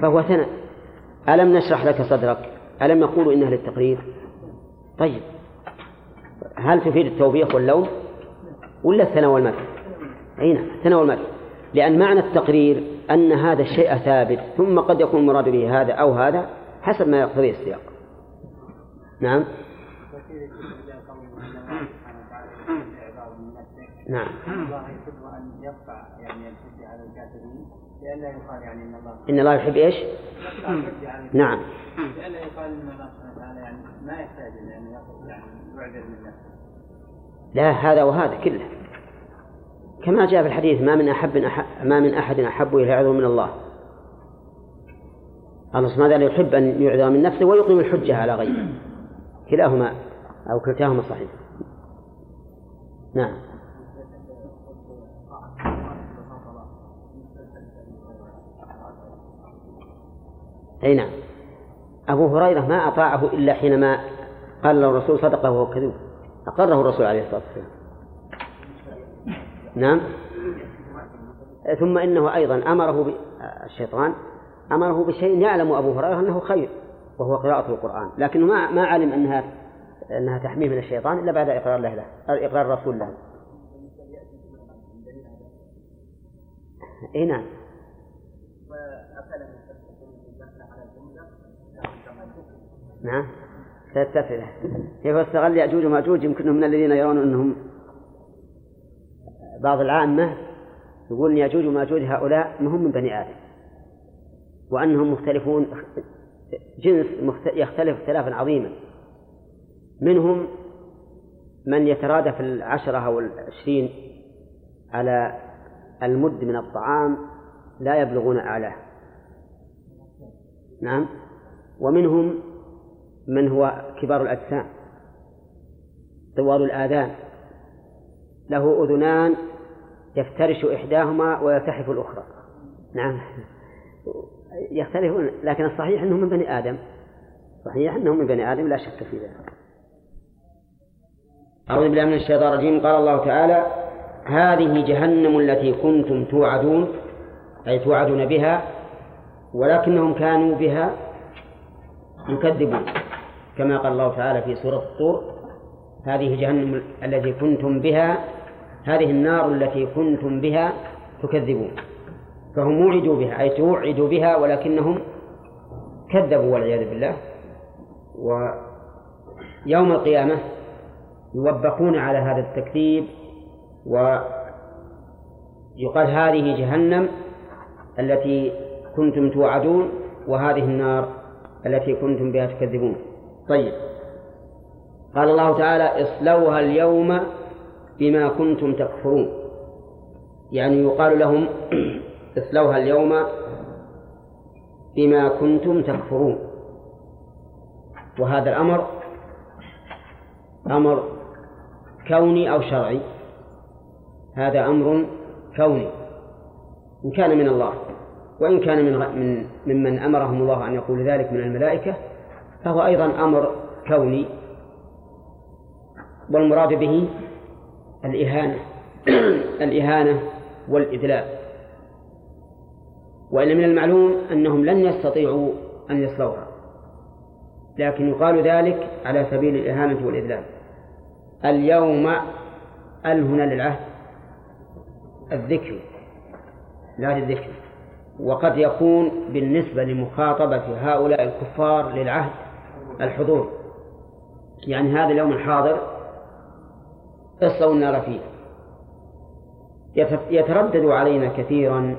فهو ثناء. ألم نشرح لك صدرك؟ ألم يقولوا إنها للتقرير؟ طيب. هل تفيد التوبيخ واللوم؟ ولا الثناء والمدح؟ أي نعم الثناء والمدح. لأن معنى التقرير أن هذا الشيء ثابت ثم قد يكون المراد به هذا أو هذا حسب ما يقتضيه السياق. نعم. نعم. الله يحب أن يرفع يعني الحجة على الكافرين لئلا يقال يعني إن الله إن الله يحب إيش؟ نعم. لئلا يقال إن الله سبحانه وتعالى يعني ما يحتاج يعني يعني يعذر من نفسه لا هذا وهذا كله. كما جاء في الحديث ما من أحب ما من أحد أحب إلى عذر من الله. الله سبحانه وتعالى يحب أن يعذر من نفسه ويقيم الحجة على غيره. كلاهما أو كلتاهما صحيح. نعم. أي نعم. أبو هريرة ما أطاعه إلا حينما قال له الرسول صدقه وهو كذوب. أقره الرسول عليه الصلاة والسلام. نعم. ثم إنه أيضا أمره الشيطان أمره بشيء يعلم أبو هريرة أنه خير. وهو قراءة القرآن. لكنه ما ما علم أنها أنها تحميه من الشيطان إلا بعد إقرار له له إقرار الرسول له. اي نعم. نعم. كيف استغل يأجوج ومأجوج؟ يمكن من الذين يرون أنهم بعض العامة يقول يأجوج ومأجوج هؤلاء ما هم من بني آدم. وأنهم مختلفون جنس يختلف اختلافا عظيما. منهم من يترادف العشرة أو العشرين على المد من الطعام لا يبلغون أعلاه نعم. ومنهم من هو كبار الأجسام طوال الآذان. له أذنان يفترش إحداهما ويلتحف الأخرى. نعم. يختلفون لكن الصحيح أنهم من بني آدم. صحيح أنهم من بني آدم لا شك في ذلك. أعوذ بالله من الشيطان الرجيم. قال الله تعالى هذه جهنم التي كنتم توعدون أي توعدون بها ولكنهم كانوا بها يكذبون. كما قال الله تعالى في سورة الطور هذه جهنم التي كنتم بها هذه النار التي كنتم بها تكذبون. فهم وعدوا بها أي توعدوا بها ولكنهم كذبوا والعياذ بالله. ويوم القيامة يوبخون على هذا التكذيب ويقال هذه جهنم التي كنتم توعدون وهذه النار التي كنتم بها تكذبون. طيب. قال الله تعالى اصلوها اليوم بما كنتم تكفرون. يعني يقال لهم اصلوها اليوم بما كنتم تكفرون. وهذا الأمر أمر كوني أو شرعي. هذا أمر كوني. إن كان من الله وإن كان من من ممن أمرهم الله أن يقول ذلك من الملائكة فهو أيضا أمر كوني. والمراد به الإهانة الإهانة والإذلال وإن من المعلوم أنهم لن يستطيعوا أن يصلوها لكن يقال ذلك على سبيل الإهانة والإذلال. اليوم أل هنا للعهد؟ الذكر لا للذكر. وقد يكون بالنسبة لمخاطبة هؤلاء الكفار للعهد الحضور. يعني هذا اليوم الحاضر اصلوا النار فيه. يتردد علينا كثيرا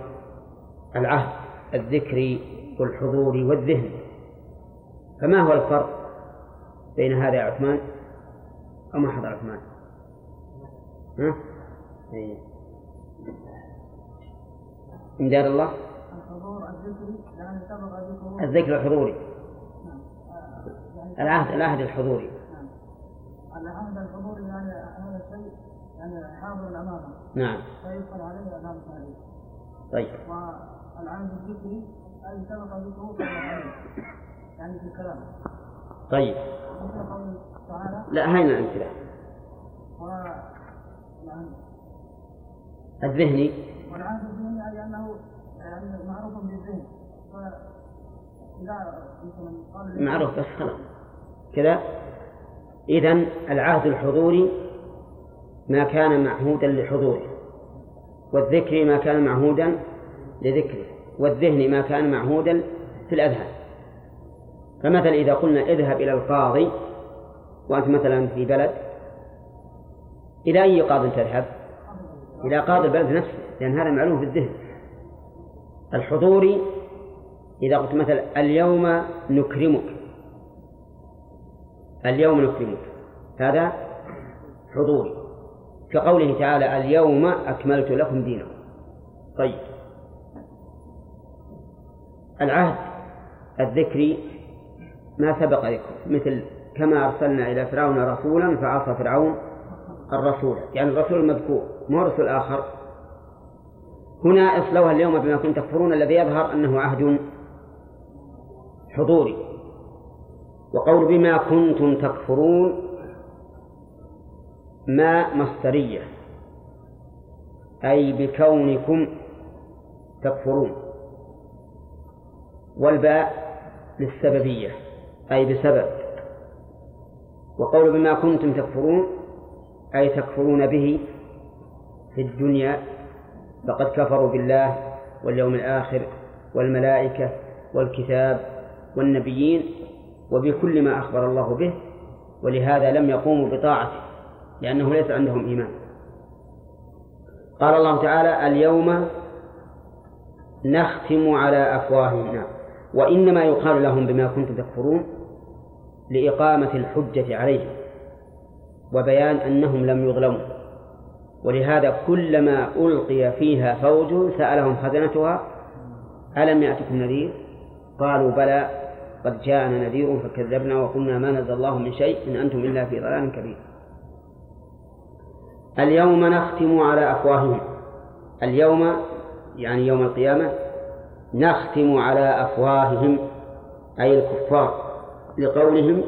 العهد الذكري والحضور والذهن. فما هو الفرق بين هذا يا عثمان وما حضر عثمان؟ ها؟ إيه. إن دار الله؟ الذكر الحضوري. العهد العهد الحضوري. العهد الحضوري يعني هذا الشيء يعني حاضر امامه نعم. فيدخل عليه امام طيب. والعهد الذكري أي سبق ذكره عليه يعني في الكلام. طيب. لا هاي الأمثلة يعني الذهني. والعهد الذهني أي أنه يعني معروف بالذهن. معروف بس خلاص. كذا. إذا العهد الحضوري ما كان معهودا لحضوره والذكر ما كان معهودا لذكره. والذهن ما كان معهودا في الأذهان. فمثلا إذا قلنا اذهب إلى القاضي وأنت مثلا في بلد إلى أي قاضي تذهب؟ إلى قاضي البلد نفسه لأن هذا معلوم في الذهن. الحضوري إذا قلت مثلا اليوم نكرمك. اليوم نكرمك. هذا حضوري. كقوله تعالى اليوم أكملت لكم دينكم. طيب. العهد الذكري ما سبق ذكره مثل كما أرسلنا إلى فرعون رسولا فعصى فرعون الرسول يعني الرسول المذكور مو رسول آخر. هنا أصلوها اليوم بما كنتم تكفرون الذي يظهر أنه عهد حضوري. وقول بما كنتم تكفرون ما مصدرية أي بكونكم تكفرون. والباء للسببية أي بسبب. وقول بما كنتم تكفرون أي تكفرون به في الدنيا فقد كفروا بالله واليوم الآخر والملائكة والكتاب والنبيين وبكل ما أخبر الله به ولهذا لم يقوموا بطاعته لأنه ليس عندهم إيمان. قال الله تعالى اليوم نختم على أفواههم. نعم. وإنما يقال لهم بما كنتم تكفرون لإقامة الحجة عليهم وبيان أنهم لم يظلموا. ولهذا كلما ألقي فيها فوج سألهم خزنتها ألم يأتكم نذير؟ قالوا بلى قد جاءنا نذير فكذبنا وقلنا ما نزل الله من شيء إن أنتم إلا في ضلال كبير. اليوم نختم على أفواههم. اليوم يعني يوم القيامة نختم على أفواههم أي الكفار لقولهم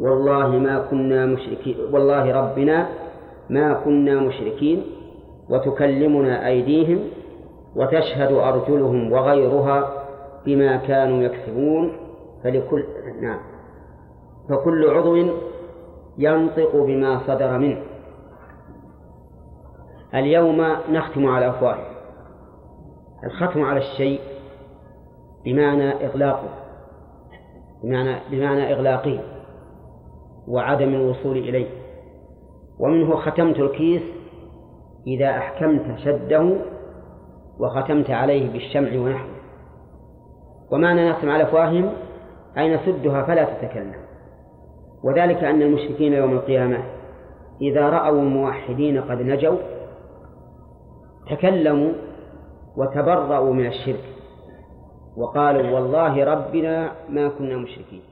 والله ما كنا مشركين والله ربنا ما كنا مشركين وتكلمنا أيديهم وتشهد أرجلهم وغيرها بما كانوا يكسبون. فلكل نعم. فكل عضو ينطق بما صدر منه. اليوم نختم على أفواههم. الختم على الشيء بمعنى إغلاقه بمعنى بمعنى إغلاقه وعدم الوصول إليه. ومنه ختمت الكيس إذا أحكمت شده وختمت عليه بالشمع ونحوه. ومعنى نختم على أفواههم أي نسدها فلا تتكلم. وذلك أن المشركين يوم القيامة إذا رأوا الموحدين قد نجوا تكلموا وتبرأوا من الشرك. وقالوا والله ربنا ما كنا مشركين.